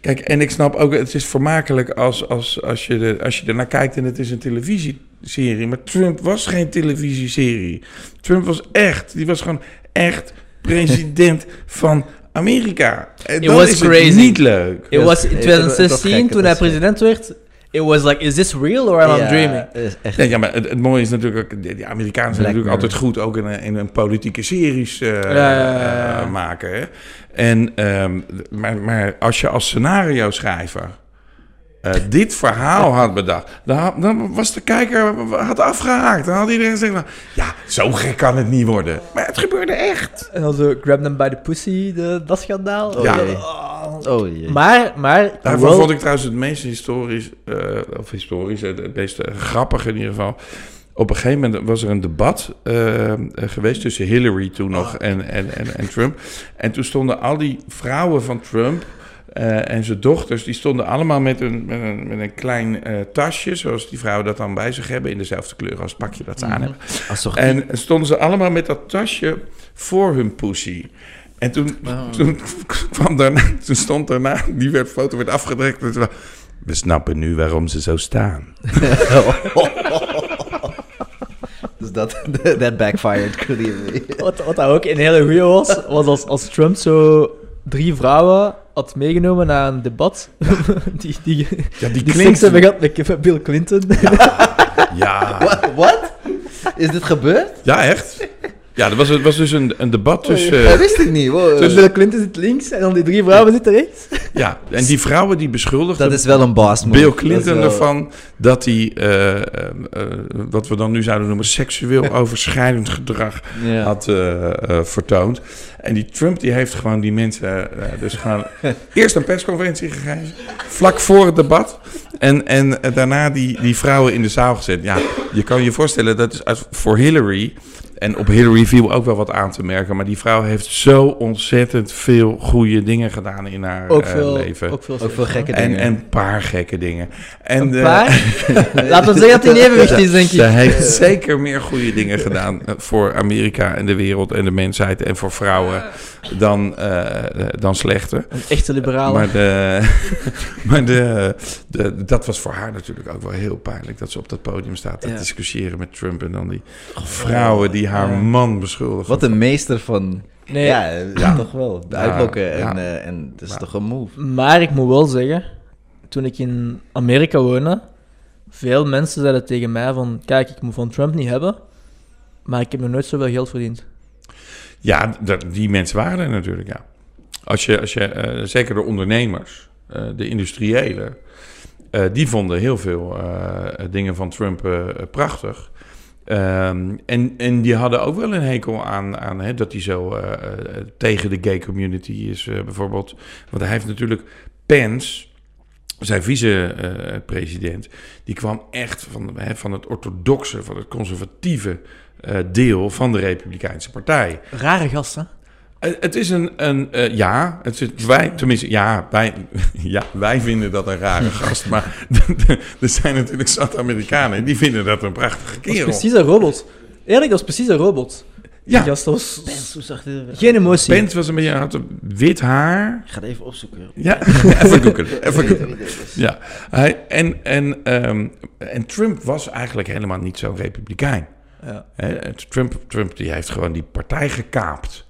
Kijk, en ik snap ook, het is vermakelijk als, als, als, je, er, als je ernaar kijkt en het is een televisieserie. Maar Trump was geen televisieserie. Trump was echt, die was gewoon echt president van Amerika. En It was is crazy. niet leuk. It was in het- het- het was 2016, gek, het toen hij president werd. It was like, is this real or am I Ja, dreaming? echt. Nee, ja, maar het, het mooie is natuurlijk ook, de, Amerikanen zijn Black natuurlijk altijd goed ook in een, in een politieke series Ja, eh, maken. Hè? En, ehm, maar, maar als je als scenario schrijver eh, dit verhaal had bedacht, dan, dan was de kijker had afgehaakt. Dan had iedereen gezegd van, ja, zo gek kan het niet worden. Maar het gebeurde echt. En dan zo grab them by the pussy, de, dat schandaal. Oh, Ja. jee. Oh. Oh jee. Maar, maar... Daarvan wel- vond ik trouwens het meest historisch, eh, of historisch, het, meest eh, grappig in ieder geval. Op een gegeven moment was er een debat geweest tussen Hillary toen nog en, en, en, en Trump. En toen stonden al die vrouwen van Trump eh, en zijn dochters, die stonden allemaal met een, met een, met een klein eh, tasje, zoals die vrouwen dat dan bij zich hebben, in dezelfde kleur als het pakje dat ze aan hebben. Alsof En stonden ze allemaal met dat tasje voor hun pussy. En toen, toen kwam daarna, toen stond daarna, die werd, foto werd afgedrukt. En toen was, we snappen nu waarom ze zo staan. Dus dat that backfired clearly. Wat, wat dat ook een hele goeie was, was als, als Trump zo drie vrouwen had meegenomen naar een debat. die die, Ja, die die seks hebben gehad met Bill Clinton. Ja? What? Is dit gebeurd? ja, echt? Ja, er was, het was dus een, een debat tussen... Dat wist ik niet. Wow. Dus Bill Clinton zit links en dan die drie vrouwen zitten rechts. Ja, en die vrouwen die beschuldigden... Dat is wel een boss move. Bill Dat Clinton wel- ervan dat hij, eh, eh, eh, wat we dan nu zouden noemen, seksueel overschrijdend gedrag Ja. had vertoond. En die Trump die heeft gewoon die mensen dus gewoon eerst een persconferentie gegeven, vlak voor het debat. En, en daarna die, die vrouwen in de zaal gezet. Ja, je kan je voorstellen, dat is uit- voor Hillary. En op Hillary viel ook wel wat aan te merken. Maar die vrouw heeft zo ontzettend veel goede dingen gedaan in haar Ook eh, veel, leven. ook veel, Ook veel gekke en, dingen. en een paar gekke dingen. En, Een eh, paar? Laten we zeggen dat hij in evenwicht is, denk Ze ik. heeft zeker meer goede dingen gedaan eh, voor Amerika en de wereld en de mensheid en voor vrouwen dan, eh, eh, dan slechte. Een echte liberale. Maar, de, maar de, de, dat was voor haar natuurlijk ook wel heel pijnlijk. Dat ze op dat podium staat te Ja. discussiëren met Trump en dan die vrouwen die haar Ja. man beschuldigen. Wat een meester van... nee, Ja, Ja. toch wel. Ja, Uitlokken. En, ja. eh, en dat is Ja. toch een move. Maar ik moet wel zeggen, toen ik in Amerika woonde, veel mensen zeiden tegen mij van, kijk, ik moet van Trump niet hebben, maar ik heb nog nooit zoveel geld verdiend. Ja, die mensen waren er natuurlijk, ja. Als je, als je eh, zeker de ondernemers, eh, de industriëlen, eh, die vonden heel veel eh, dingen van Trump eh, prachtig. Ehm, en, en die hadden ook wel een hekel aan, aan dat hij zo eh, eh, tegen de gay community is, eh, bijvoorbeeld. Want hij heeft natuurlijk Pence, zijn vice-president, die kwam echt van, van het orthodoxe, van het conservatieve deel van de Republikeinse Partij. Rare gast, hè? Eh, Het is een, een eh, ja, het is, wij, tenminste, ja wij, ja, wij vinden dat een rare gast, maar er zijn natuurlijk zat Amerikanen die vinden dat een prachtige Dat is kerel. precies een robot. Eerlijk, dat is precies een robot. Ja. Die gast was hoe zag dit eruit? geen emotie. Pence was een beetje, had een wit haar. Ik ga het even opzoeken. Ja, even googelen, even googelen. Ja, hij, en, en, ehm, en Trump was eigenlijk helemaal niet zo'n republikein. Ja. Trump, Trump die heeft gewoon die partij gekaapt.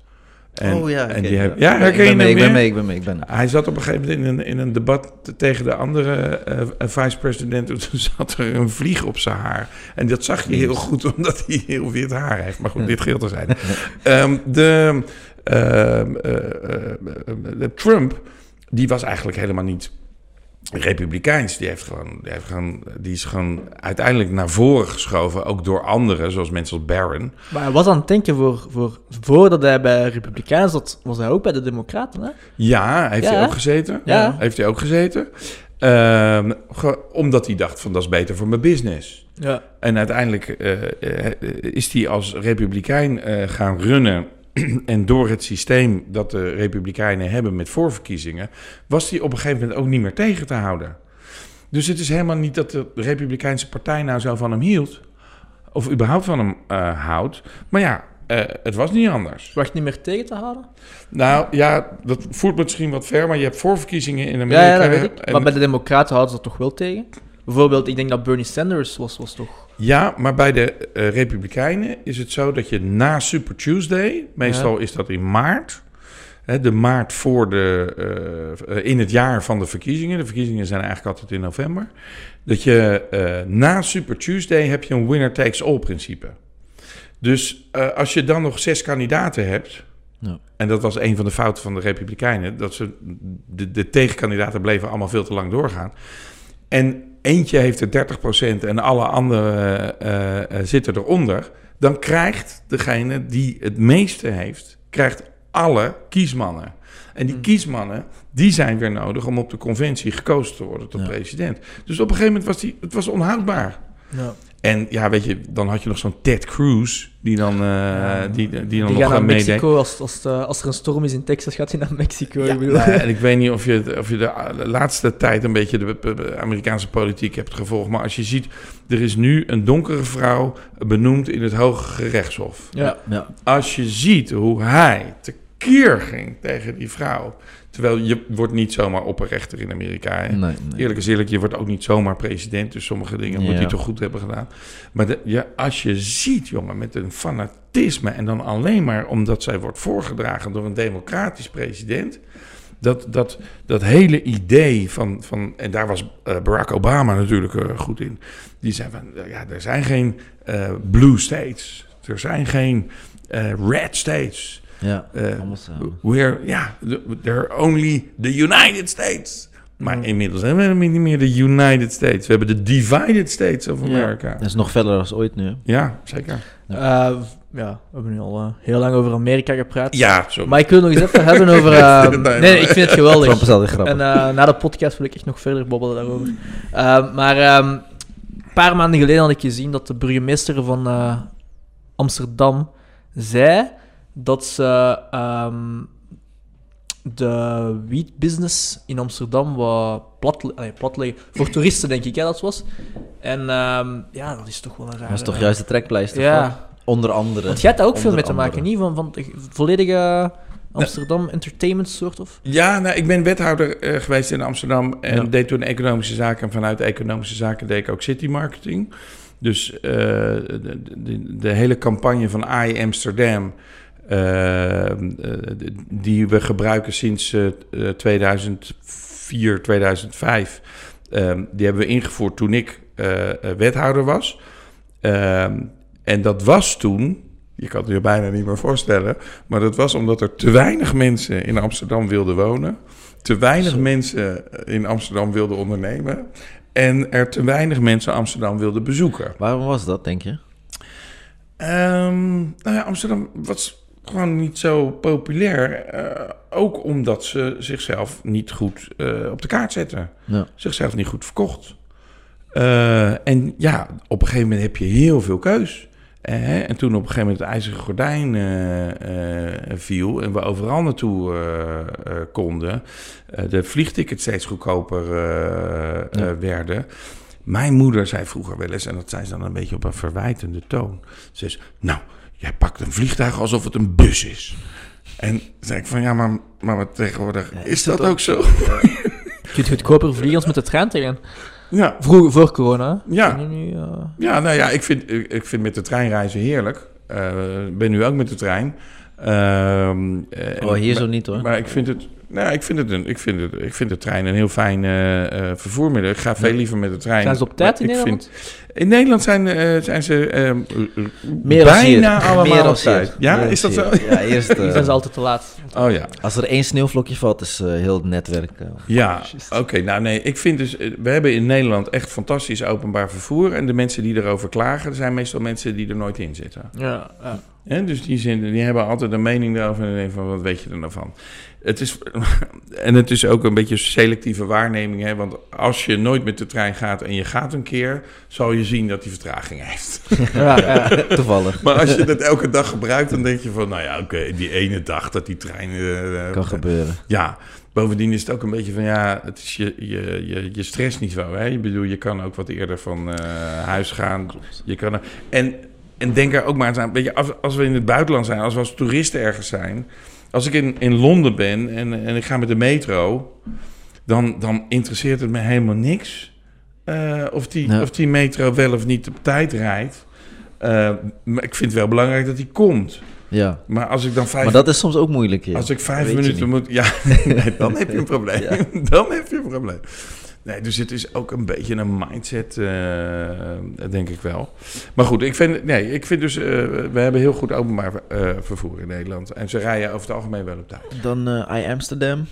En, oh ja, en die ja, ik herken ben mee, ik ben mee, ik ben mee, ik ben Hij zat op een gegeven moment in een, in een debat tegen de andere eh, eh, vice-president. Toen zat er een vlieg op zijn haar. En dat zag je heel goed, omdat hij heel wit haar heeft. Maar goed, dit geheel te zijn. Ehm, de, ehm, eh, de Trump, die was eigenlijk helemaal niet Republikeins, die, heeft gewoon, die, heeft gewoon, die is gewoon uiteindelijk naar voren geschoven, ook door anderen, zoals mensen als Barron. Maar hij was aan het denken voor, voor, voordat hij bij Republikeinen zat, was hij ook bij de Democraten, hè? Ja, heeft Ja. hij ook gezeten? Ja. Heeft hij ook gezeten? Ge- omdat hij dacht van dat is beter voor mijn business. Ja. En uiteindelijk eh, eh, is hij als republikein eh, gaan runnen. En door het systeem dat de republikeinen hebben met voorverkiezingen, was hij op een gegeven moment ook niet meer tegen te houden. Dus het is helemaal niet dat de Republikeinse partij nou zo van hem hield. Of überhaupt van hem eh, houdt. Maar ja, eh, het was niet anders. Was niet meer tegen te houden? Nou ja, dat voert misschien wat ver, maar je hebt voorverkiezingen in Ja, Amerika. ja, dat weet ik. en- Maar bij de Democraten houden ze dat toch wel tegen? Bijvoorbeeld, ik denk dat Bernie Sanders was, was toch... Ja, maar bij de eh, Republikeinen is het zo dat je na Super Tuesday, meestal is dat in maart, hè, de maart voor de, eh, eh, in het jaar van de verkiezingen, de verkiezingen zijn eigenlijk altijd in november, dat je na Super Tuesday heb je een winner takes all principe. Dus als je dan nog zes kandidaten hebt, Ja. en dat was een van de fouten van de Republikeinen, dat ze de, de tegenkandidaten bleven allemaal veel te lang doorgaan. En eentje heeft er 30% en alle anderen eh, eh, zitten eronder. Dan krijgt degene die het meeste heeft, krijgt alle kiesmannen. En die Hmm. kiesmannen, die zijn weer nodig om op de conventie gekozen te worden tot Ja. president. Dus op een gegeven moment was die, het was onhoudbaar. Ja. En ja, weet je, dan had je nog zo'n Ted Cruz, die dan, eh, Ja. die, die dan Die nog gaan gaan naar meedenken. Mexico, als, als, de- als er een storm is in Texas, gaat hij naar Mexico. Ja, ik bedoel. nou, en ik weet niet of je, of je de, de laatste tijd een beetje de, Amerikaanse politiek hebt gevolgd. Maar als je ziet, er is nu een donkere vrouw benoemd in het Hoge Gerechtshof. Ja. Ja. Als je ziet hoe hij tekeer ging tegen die vrouw. Terwijl je wordt niet zomaar opperrechter in Amerika. Hè? Nee, nee. Eerlijk is eerlijk, je wordt ook niet zomaar president. Dus sommige dingen moet hij toch goed hebben gedaan. Maar de, ja, als je ziet, jongen, met een fanatisme... en dan alleen maar omdat zij wordt voorgedragen door een democratisch president... Dat, dat, dat hele idee van, van... En daar was eh, Barack Obama natuurlijk eh, goed in. Die zei van, eh, ja, er zijn geen blue states. Er zijn geen red states. Ja, Eh, allemaal samen. We're, ja, the- they're only the United States. Maar inmiddels hebben we niet meer de United States. We hebben de Divided States of America. Dat is nog verder dan ooit nu. Ja, zeker. Eh, ja, we hebben nu al eh, heel lang over Amerika gepraat. Ja, sorry. Maar ik wil nog eens even hebben over... eh, Nee, ik vind het Trump geweldig. is altijd grappig. En eh, na de podcast wil ik echt nog verder babbelen daarover. Eh, maar ehm, een paar maanden geleden had ik gezien dat de burgemeester van eh, Amsterdam zei dat ze ehm, de wietbusiness in Amsterdam wat plat. Voor toeristen, denk ik, hè, dat was. En ehm, ja, dat is toch wel een raar... dat is toch juist de trekpleister Ja, van? Onder andere. want jij hebt daar ook veel mee te maken, andere. niet? Van, van de volledige Amsterdam entertainment soort of? Ja, nou, ik ben wethouder eh, geweest in Amsterdam en Ja. deed toen economische zaken. En vanuit economische zaken deed ik ook city marketing. Dus eh, de, de, de hele campagne van I Amsterdam, eh, eh, die we gebruiken sinds eh, eh, 2004, 2005, eh, die hebben we ingevoerd toen ik eh, eh, wethouder was. Ehm, en dat was toen, je kan het je bijna niet meer voorstellen, maar dat was omdat er te weinig mensen in Amsterdam wilden wonen, te weinig Zo. mensen in Amsterdam wilden ondernemen en er te weinig mensen Amsterdam wilden bezoeken. Waarom was dat, denk je? Ehm, nou ja, Amsterdam was gewoon niet zo populair, eh, ook omdat ze zichzelf niet goed eh, op de kaart zetten Ja. zichzelf niet goed verkocht. Eh, en ja, op een gegeven moment heb je heel veel keus. En toen op een gegeven moment het ijzeren gordijn viel en we overal naartoe konden, de vliegtickets steeds goedkoper Ja. werden. Mijn moeder zei vroeger wel eens, en dat zei ze dan een beetje op een verwijtende toon. Ze zei, nou, jij pakt een vliegtuig alsof het een bus is. En zei ik van, ja, maar, maar wat tegenwoordig Ja, is dat ook zo? Je kunt goedkoper vliegen als met de trein te gaan. Ja, Vroeger, voor corona. Ja. Nu, eh, Ja, nou ja, ik vind, ik ik vind met de trein reizen heerlijk. Eh, Ik ben nu ook met de trein. Ehm, eh, Oh, hier maar, zo niet hoor. Maar ik vind het... Nou, ik vind, het een, ik, vind het, ik vind de trein een heel fijn eh, eh, vervoermiddel. Ik ga veel liever met de trein. Zijn ze op tijd in ik Nederland? in Nederland zijn, eh, zijn ze eh, Meer bijna hier. allemaal Meer op tijd. Ja, Meer is dat hier. zo? Ja, eerst... Die zijn ze altijd te laat. Oh ja. Als er één sneeuwvlokje valt, is heel het netwerk... Ja, oké. nou nee, ik vind dus... We hebben in Nederland echt fantastisch openbaar vervoer. En de mensen die erover klagen, zijn meestal mensen die er nooit in zitten. Ja, ja. Dus die, zijn, die hebben altijd een mening daarover. En dan denk je van, wat weet je er nou van? Het is, en het is ook een beetje selectieve waarneming. Hè? Want als je nooit met de trein gaat en je gaat een keer... zal je zien dat die vertraging heeft. ja, ja. toevallig. Maar als je dat elke dag gebruikt, dan denk je van... nou ja, oké, die ene dag dat die trein... eh, Kan gebeuren. ja, bovendien is het ook een beetje van ja, het is je, je, je, je stressniveau. Hè? Ik bedoel, je kan ook wat eerder van eh, huis gaan. Je kan er, en, en denk er ook maar eens aan. Weet je, als, als we in het buitenland zijn, als we als toeristen ergens zijn. Als ik in, in Londen ben en, en ik ga met de metro, dan, dan interesseert het me helemaal niks. eh, of, die, Ja. of die metro wel of niet op tijd rijdt. Eh, maar ik vind het wel belangrijk dat die komt. Ja. Maar als ik dan vijf Maar dat is soms ook moeilijk hier. als ik vijf minuten moet... Ja, nee, dan heb je een probleem. Ja. Dan heb je een probleem. Nee, dus het is ook een beetje een mindset, eh, denk ik wel. Maar goed, ik vind, nee, ik vind dus... eh, we hebben heel goed openbaar eh, vervoer in Nederland. En ze rijden over het algemeen wel op tijd. Dan I Amsterdam.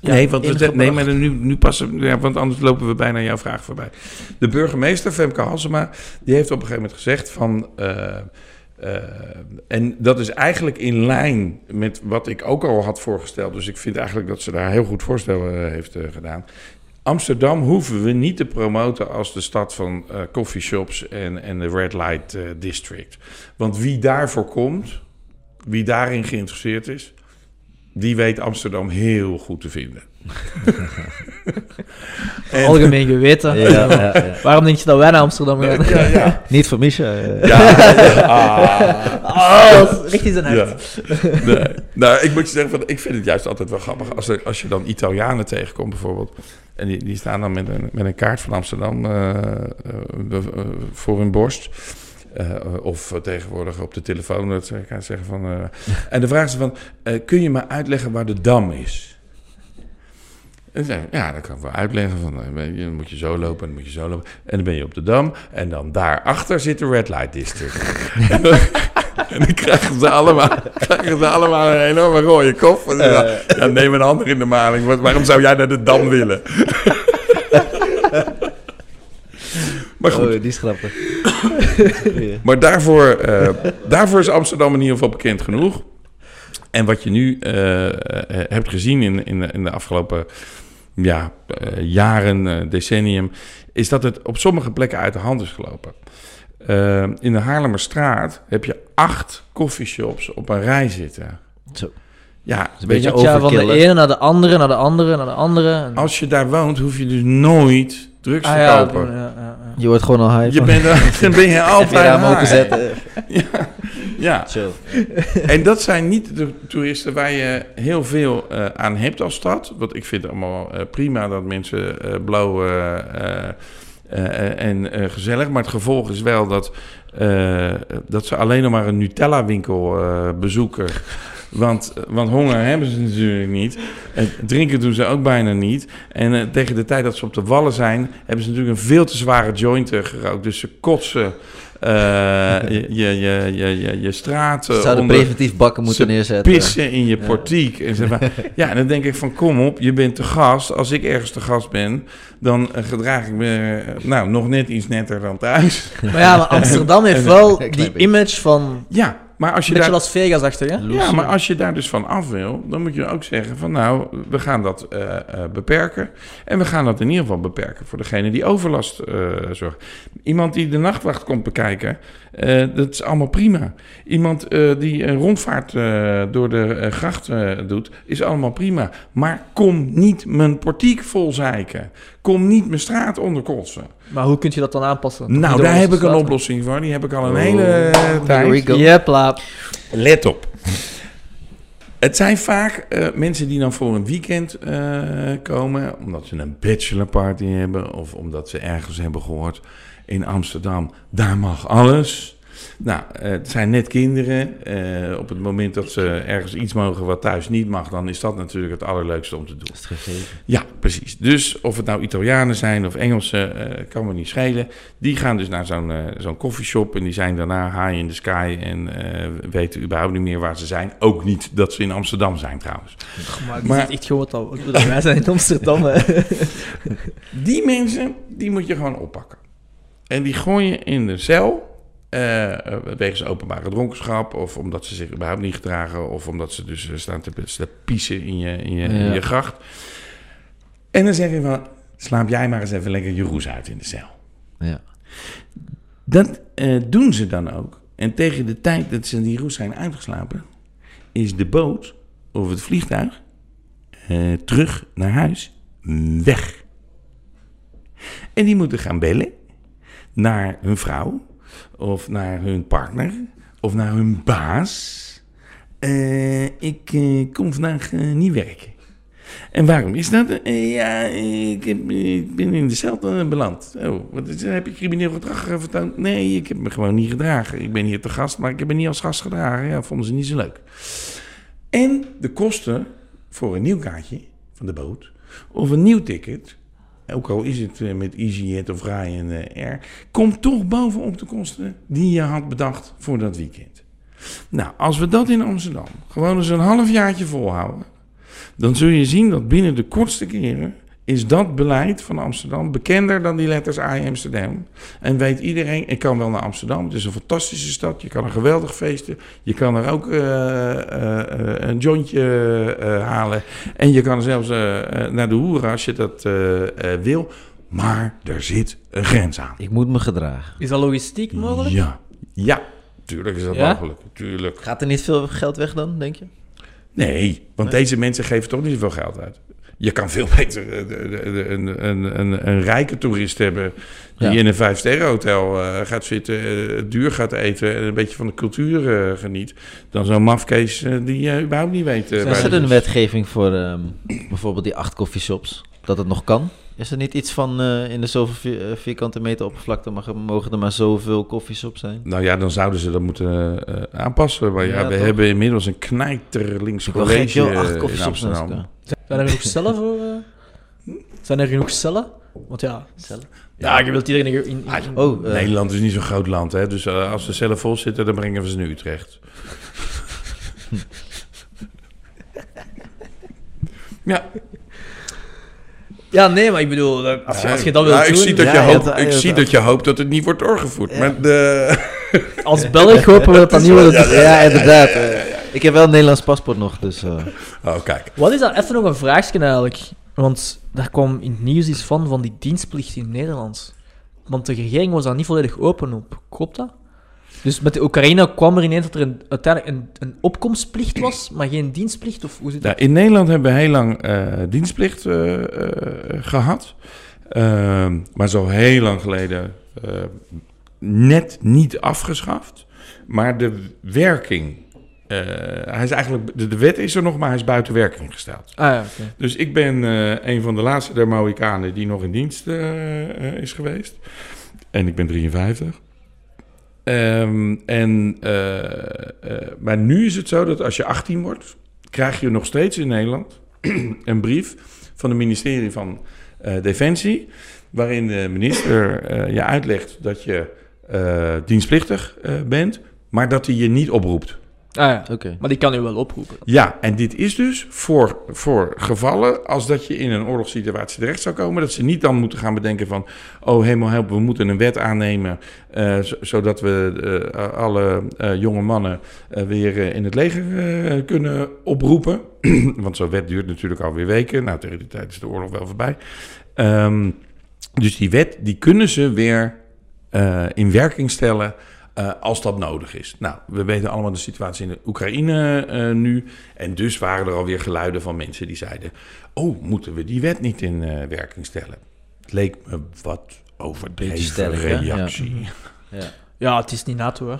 nee, want we, nee, maar nu, nu passen... Ja, want anders lopen we bijna jouw vraag voorbij. De burgemeester, Femke Halsema, die heeft op een gegeven moment gezegd van... en dat is eigenlijk in lijn met wat ik ook al had voorgesteld. Dus ik vind eigenlijk dat ze daar heel goed voorstel heeft gedaan. Amsterdam hoeven we niet te promoten als de stad van eh coffeeshops en, en de Red Light eh, District. Want wie daarvoor komt, wie daarin geïnteresseerd is, die weet Amsterdam heel goed te vinden. En- Algemeen geweten. Ja, ja, ja. Waarom denk je dat wij naar Amsterdam gaan? ja, ja. Niet van Misha. eh. Ja, ja. Ah. Oh, is recht in zijn hart. Ja. Nee. Nou, ik moet je zeggen, van, ik vind het juist altijd wel grappig als, er, als je dan Italianen tegenkomt bijvoorbeeld. En die, die staan dan met een, met een kaart van Amsterdam eh, eh, voor hun borst. Eh, of tegenwoordig op de telefoon dat ze gaan zeggen van... eh, en dan vragen ze van, eh, kun je me uitleggen waar de Dam is? En dan ik, ja, dat kan ik wel uitleggen. Van, eh, dan moet je zo lopen en dan moet je zo lopen. En dan ben je op de Dam. En dan daarachter zit de Red Light District. en, dan, en dan krijgen ze allemaal, krijgen ze allemaal een enorme rode kop. En dan ze, ja, neem een ander in de maling. Waarom zou jij naar de Dam willen? maar goed, Oh, die is grappig. Maar daarvoor, eh, daarvoor is Amsterdam in ieder geval bekend genoeg. En wat je nu eh, eh, hebt gezien in, in, de, in de afgelopen ja, eh, jaren, decennium, is dat het op sommige plekken uit de hand is gelopen. In de Haarlemmerstraat heb je acht coffeeshops op een rij zitten. Zo. Ja, een weet beetje je, over- Ja, van de ene naar de andere, naar de andere, naar de andere. Als je daar woont, hoef je dus nooit drugs Ah te ja, kopen. ja, ja, ja. Je wordt gewoon al high Je bent, er- dan ben je altijd high. openzetten. Ja. En dat zijn niet de toeristen waar je heel veel eh, aan hebt als stad. Want ik vind het allemaal eh, prima dat mensen eh blauw en gezellig. Maar het gevolg is wel dat, dat ze alleen nog maar een Nutella-winkel bezoeken. Want, want honger hebben ze natuurlijk niet. En drinken doen ze ook bijna niet. En tegen de tijd dat ze op de wallen zijn, hebben ze natuurlijk een veel te zware joint gerookt. Dus ze kotsen je, je, je, je, je, je straat Ze eh, zouden onder. preventief bakken moeten Ze neerzetten. Pissen in je Ja. portiek. En ze van, ja, en dan denk ik van kom op, je bent te gast. Als ik ergens te gast ben, dan eh, gedraag ik me eh, nou, nog net iets netter dan thuis. Maar ja, maar Amsterdam heeft wel die image van... Ja, maar als je Een beetje daar... Las Vegas-achtig, hè? Ja, maar als je daar dus van af wil, dan moet je ook zeggen van nou, we gaan dat eh, eh, beperken. En we gaan dat in ieder geval beperken voor degene die overlast eh zorgt. Iemand die de nachtwacht komt bekijken, dat is allemaal prima. Iemand die een rondvaart door de gracht doet, is allemaal prima. Maar kom niet mijn portiek vol zeiken. Kom niet mijn straat onderkotsen. Maar hoe kun je dat dan aanpassen? Toch Nou, daar heb ik een oplossing voor. Die heb ik al een Oh, hele eh, tijd. Jepla. Let op. Het zijn vaak eh, mensen die dan voor een weekend eh, komen, omdat ze een bachelorparty hebben of omdat ze ergens hebben gehoord in Amsterdam, daar mag alles. Nou, eh, het zijn net kinderen. Eh, op het moment dat ze ergens iets mogen wat thuis niet mag, dan is dat natuurlijk het allerleukste om te doen. Is het. Ja, precies. Dus of het nou Italianen zijn of Engelsen, eh, kan me niet schelen. Die gaan dus naar zo'n eh zo'n koffieshop en die zijn daarna high in the sky en weten überhaupt niet meer waar ze zijn. Ook niet dat ze in Amsterdam zijn trouwens. Maar Maar- echt gewoon dat- Wij zijn in Amsterdam. Die mensen, die moet je gewoon oppakken. En die gooi je in de cel. Eh, wegens openbare dronkenschap. Of omdat ze zich überhaupt niet gedragen. Of omdat ze dus eh, staan te, te piezen in je, in, je, in je gracht. En dan zeg je van... Slaap jij maar eens even lekker je roes uit in de cel. Ja. Dat doen ze dan ook. En tegen de tijd dat ze die roes zijn uitgeslapen... is de boot of het vliegtuig terug naar huis weg. En die moeten gaan bellen naar hun vrouw... of naar hun partner of naar hun baas. Eh, ik eh, kom vandaag eh, niet werken. En waarom is dat? Ja, ik, ben in de cel beland. Oh, wat heb je crimineel gedrag vertoond? Nee, ik heb me gewoon niet gedragen. Ik ben hier te gast, maar ik heb me niet als gast gedragen. Ja, vonden ze niet zo leuk. En de kosten voor een nieuw kaartje van de boot of een nieuw ticket, ook al is het eh, met EasyJet of Ryanair, komt toch bovenop de kosten die je had bedacht voor dat weekend. Nou, als we dat in Amsterdam gewoon eens een halfjaartje volhouden, dan zul je zien dat binnen de kortste keren is dat beleid van Amsterdam bekender dan die letters A in Amsterdam. En weet iedereen, ik kan wel naar Amsterdam. Het is een fantastische stad. Je kan er geweldig feesten. Je kan er ook eh, eh, een jointje eh, halen. En je kan er zelfs naar de hoeren als je dat eh, eh, wil. Maar er zit een grens aan. Ik moet me gedragen. Is dat logistiek mogelijk? Ja, ja. Tuurlijk is dat Ja? mogelijk. Tuurlijk. Gaat er niet veel geld weg dan, denk je? Nee, want deze mensen geven toch niet zoveel geld uit. Je kan veel beter eh, een, een, een, een rijke toerist hebben... die Ja. in een vijfsterrenhotel eh gaat zitten, eh, duur gaat eten... en een beetje van de cultuur geniet... dan zo'n mafkees die je überhaupt niet weet... Is er een wetgeving voor ehm, bijvoorbeeld die acht coffeeshops? Dat het nog kan? Is er niet iets van eh, in de zoveel eh, vierkante meter oppervlakte mag, mogen er maar zoveel coffeeshops zijn? Nou ja, dan zouden ze dat moeten eh, aanpassen. Maar ja, Ja, we toch? hebben inmiddels een knijterlinks Ik wil geen college joh, acht eh, in Amsterdam. Zijn er genoeg cellen voor... eh? Zijn er genoeg cellen? Want ja... Cellen? Ja, je wilt iedereen in... in, in- Oh, Nederland is niet zo'n groot land, hè? dus eh, als ze zelf vol zitten, dan brengen we ze naar Utrecht. ja, Ja, nee, maar ik bedoel... eh, Als je, als je dat wilt Nou, ik doen... zie dat, ja, je, ja, hoopt, dat- ik ja, zie dat- dat je hoopt dat het niet wordt doorgevoerd. Ja. Maar de, Als Belg hopen we dat dat niet wordt... ja, ja, inderdaad. Ik heb wel een Nederlands paspoort nog, dus... eh, oh, kijk. Wat is dat? Even nog een vraagje eigenlijk. Want daar kwam in het nieuws iets van, van die dienstplicht in Nederland. Want de regering was daar niet volledig open op. Klopt dat? Dus met de Oekraïne kwam er ineens dat er een, uiteindelijk een, een opkomstplicht was, maar geen dienstplicht? Of hoe zit dat? Nou, in Nederland hebben we heel lang eh, dienstplicht eh, eh, gehad. Ehm, maar zo heel lang geleden net niet afgeschaft. Maar de werking. hij is eigenlijk, de, de wet is er nog, maar hij is buiten werking gesteld. Ah ja, oké. Dus ik ben een van de laatste der Mohikanen die nog in dienst is geweest. En ik ben 53. Ehm, en, eh, eh, maar nu is het zo dat als je 18 wordt, krijg je nog steeds in Nederland een brief van het ministerie van eh, Defensie, waarin de minister je uitlegt dat je dienstplichtig bent, maar dat hij je niet oproept. Ah ja. Oké. Maar die kan u wel oproepen. Ja, en dit is dus voor, voor gevallen als dat je in een oorlogssituatie terecht zou komen, dat ze niet dan moeten gaan bedenken van, oh helemaal help, we moeten een wet aannemen, eh, zo- zodat we eh, alle eh, jonge mannen weer in het leger eh, kunnen oproepen. Want zo'n wet duurt natuurlijk alweer weken. Nou, tegen die tijd is de oorlog wel voorbij. Ehm, dus die wet, die kunnen ze weer eh, in werking stellen eh, als dat nodig is. Nou, we weten allemaal de situatie in de Oekraïne eh, nu. En dus waren er alweer geluiden van mensen die zeiden... oh, moeten we die wet niet in eh, werking stellen? Het leek me wat overdreven hè? Ja. reactie. Ja. Ja, het is niet NATO, hè.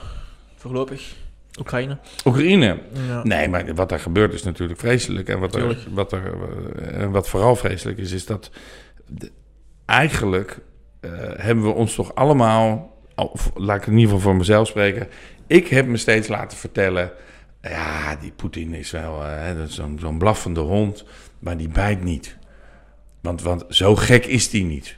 Voorlopig. Oekraïne. Oekraïne. Ja. Nee, maar wat daar gebeurt is natuurlijk vreselijk. En wat, er, wat, er, wat vooral vreselijk is, is dat de- eigenlijk hebben we ons toch allemaal of laat ik in ieder geval voor mezelf spreken. Ik heb me steeds laten vertellen. Ja, die Poetin is wel eh, zo'n blaffende hond, maar die bijt niet. Want, want zo gek is die niet.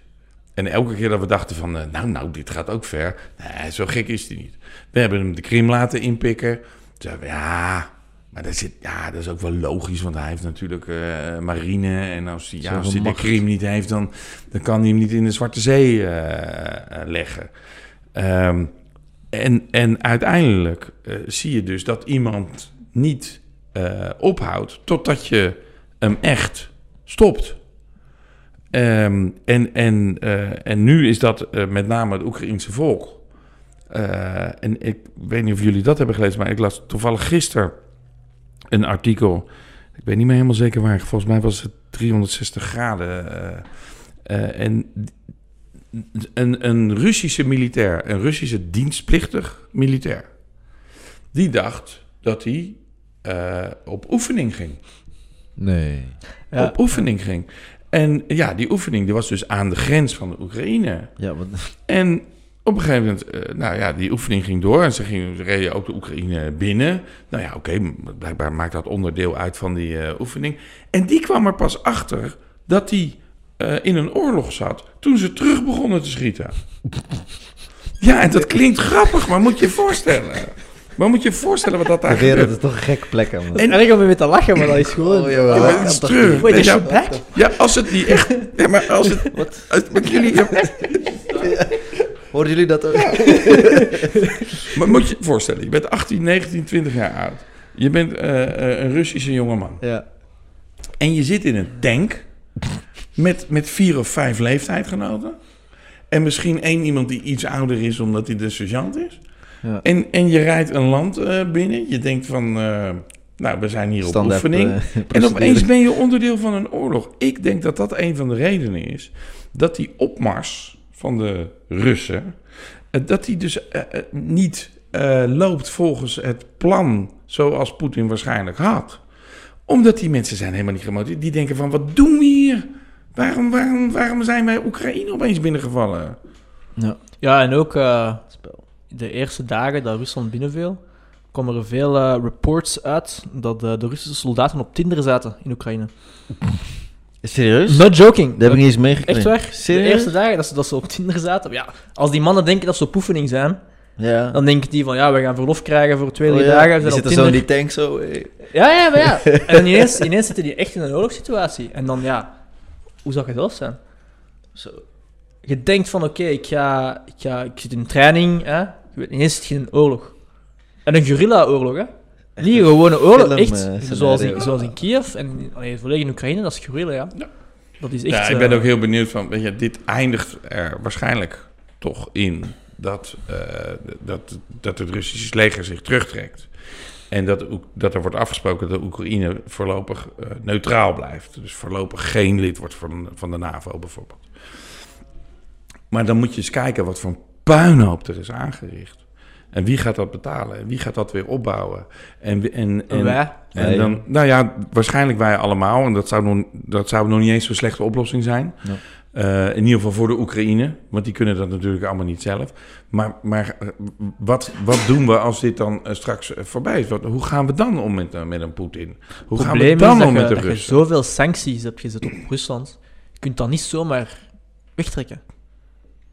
En elke keer dat we dachten van, eh, nou, nou, dit gaat ook ver. Nee, zo gek is die niet. We hebben hem de Krim laten inpikken. Toen we, ja, maar dat, zit, ja, dat is ook wel logisch, want hij heeft natuurlijk eh, marine. En als hij, ja, als hij de. Krim niet heeft, dan, dan kan hij hem niet in de Zwarte Zee leggen. Ehm, en, en uiteindelijk eh, zie je dus dat iemand niet eh, ophoudt totdat je hem echt stopt. Ehm, en, en, eh, en nu is dat met name het Oekraïense volk. En ik weet niet of jullie dat hebben gelezen, maar ik las toevallig gisteren een artikel. Ik weet niet meer helemaal zeker waar. Volgens mij was het 360 graden. en een, een Russische militair, een Russische dienstplichtig militair, die dacht dat hij eh, op oefening ging Nee. Ja. op oefening ging. En ja, die oefening die was dus aan de grens van de Oekraïne. Ja, wat, En op een gegeven moment, eh, nou ja, die oefening ging door en ze, gingen, ze reden ook de Oekraïne binnen. Nou ja, oké, blijkbaar maakt dat onderdeel uit van die eh, oefening. En die kwam er pas achter dat hij eh, in een oorlog zat toen ze terug begonnen te schieten. Ja, en dat klinkt grappig, maar moet je je voorstellen. Maar moet je je voorstellen wat dat daar gebeurt. is toch een gekke plek, man. En erg om mee te lachen, maar dat is gewoon... Oh, jawel. Ja, maar dat het is kan toch treurig. niet? Wait, is Ja, back? Ja, als het niet echt. Ja, maar als het. Als, met jullie. Hoorden jullie dat ook? Maar moet je je voorstellen, je bent 18, 19, 20 jaar oud. Je bent eh, eh, een Russische jongeman. Ja. En je zit in een tank met, met vier of vijf leeftijdgenoten. En misschien één iemand die iets ouder is omdat hij de sergeant is. Ja. En, en je rijdt een land eh, binnen. Je denkt van, eh, nou, we zijn hier op oefening. eh, En opeens ben je onderdeel van een oorlog. Ik denk dat dat een van de redenen is dat die opmars van de Russen, dat die dus niet loopt volgens het plan zoals Poetin waarschijnlijk had. Omdat die mensen zijn helemaal niet gemotiveerd. Die denken van, wat doen we hier? Waarom, waarom, waarom zijn wij Oekraïne opeens binnengevallen? Ja. Ja, en ook eh, Spel. de eerste dagen dat Rusland binnenviel, kwamen er veel eh, reports uit dat eh, de Russische soldaten op Tinder zaten in Oekraïne. Serieus? Not joking. Dat heb ik niet eens meegekregen. Echt waar? Serieus? De eerste dagen dat ze, dat ze op Tinder zaten. Ja, als die mannen denken dat ze op oefening zijn, Ja. dan denken die van ja, we gaan verlof krijgen voor twee, Oh, drie ja. dagen. Die zitten zo in die tank zo. Ja, ja, maar ja. En ineens, ineens zitten die echt in een oorlogssituatie. En dan ja, hoe zou het zelf zijn? Zo. Je denkt van oké, ik, ga, ik, ga, ik zit in training, hè? Je weet, ineens zit je in een oorlog. En een guerrilla-oorlog, hè? Niet een gewone oorlog, film, echt. eh, zoals, in, zoals in Kiev en allee, volledig in Oekraïne, dat is guerrilla, ja. Ja. Dat is echt... Ja, ik ben eh, ook heel benieuwd van, weet je, dit eindigt er waarschijnlijk toch in dat, eh, dat, dat het Russische leger zich terugtrekt. En dat, dat er wordt afgesproken dat Oekraïne voorlopig eh, neutraal blijft. Dus voorlopig geen lid wordt van, van de NAVO bijvoorbeeld. Maar dan moet je eens kijken wat voor een puinhoop er is aangericht. En wie gaat dat betalen? En wie gaat dat weer opbouwen? En, en, en, wij. en Nee. dan, nou ja, waarschijnlijk wij allemaal. En dat zou nog, dat zou nog niet eens zo'n slechte oplossing zijn. Ja. Eh, in ieder geval voor de Oekraïne. Want die kunnen dat natuurlijk allemaal niet zelf. Maar, maar eh, wat, wat doen we als dit dan eh, straks voorbij is? Wat, hoe gaan we dan om met, met een Poetin? Hoe gaan we probleem dan is om dat, met je, de dat je Russen? zoveel sancties hebt gezet op Rusland. Je kunt dat niet zomaar wegtrekken.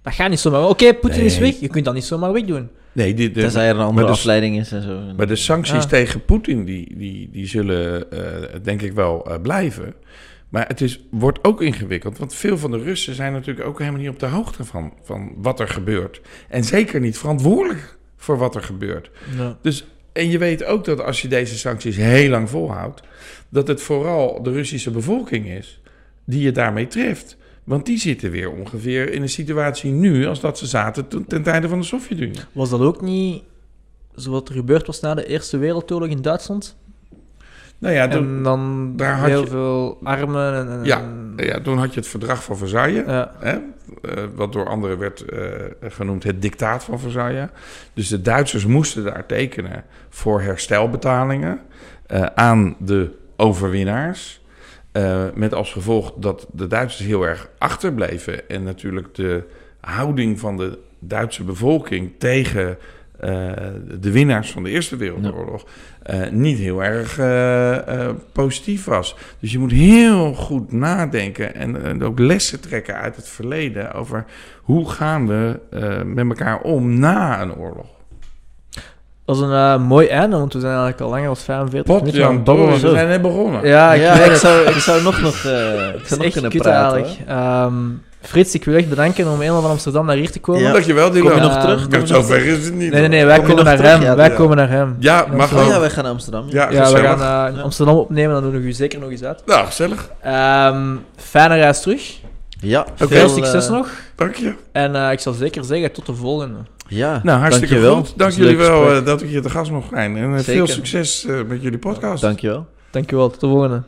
Dat gaat niet zomaar. Oké, Poetin is weg. Je kunt dat niet zomaar wegdoen. Nee, die, de, Tenzij er een andere maar de- afleiding is en zo. Maar de sancties Ah. tegen Poetin, die, die, die zullen eh, denk ik wel eh, blijven. Maar het is, wordt ook ingewikkeld, want veel van de Russen zijn natuurlijk ook helemaal niet op de hoogte van, van wat er gebeurt. En zeker niet verantwoordelijk voor wat er gebeurt. Ja. Dus, en je weet ook dat als je deze sancties heel lang volhoudt, dat het vooral de Russische bevolking is die je daarmee treft. Want die zitten weer ongeveer in een situatie nu als dat ze zaten toen- ten tijde van de Sovjet-Unie. Was dat ook niet zoals er gebeurd was na de Eerste Wereldoorlog in Duitsland? Nou ja, toen, en dan daar had heel je- veel armen en... en- Ja. ja, toen had je het verdrag van Versailles. ja. Hè? eh, wat door anderen werd eh, genoemd het dictaat van Versailles. Dus de Duitsers moesten daar tekenen voor herstelbetalingen eh, aan de overwinnaars. Met als gevolg dat de Duitsers heel erg achterbleven en natuurlijk de houding van de Duitse bevolking tegen eh, de winnaars van de Eerste Wereldoorlog eh, niet heel erg eh, positief was. Dus je moet heel goed nadenken en, en ook lessen trekken uit het verleden over hoe gaan we eh, met elkaar om na een oorlog. Dat is een mooi einde, want we zijn eigenlijk al langer dan 45 Pot, minuten aan Jan, het babbelen. we zijn net begonnen. Ja, ik ja, ik zou, ik zou nog, nog, eh, ik zou nog kunnen praten. Frits, ik wil echt bedanken om helemaal van Amsterdam naar hier te komen. Ja. Dankjewel, Dylan. Kom je nog terug? Ja, Kom je zo ver is het niet. Nee, nee, nee, wij komen naar terug? hem. Ja, wij ja. komen naar hem. Ja. Oh ja, ook. wij gaan naar Amsterdam. Ja, Ja, we gaan eh. Amsterdam opnemen, dan doen we u zeker nog eens uit. Nou, gezellig. Ehm, fijne reis terug. Ja, Veel veel, succes eh, nog. Dank je. En eh, ik zal zeker zeggen, tot de volgende. Ja, Nou, hartstikke dankjewel. goed. Dank jullie wel eh, dat ik hier te gast mocht zijn. En eh, veel succes eh, met jullie podcast. Dankjewel. Dankjewel, tot de volgende.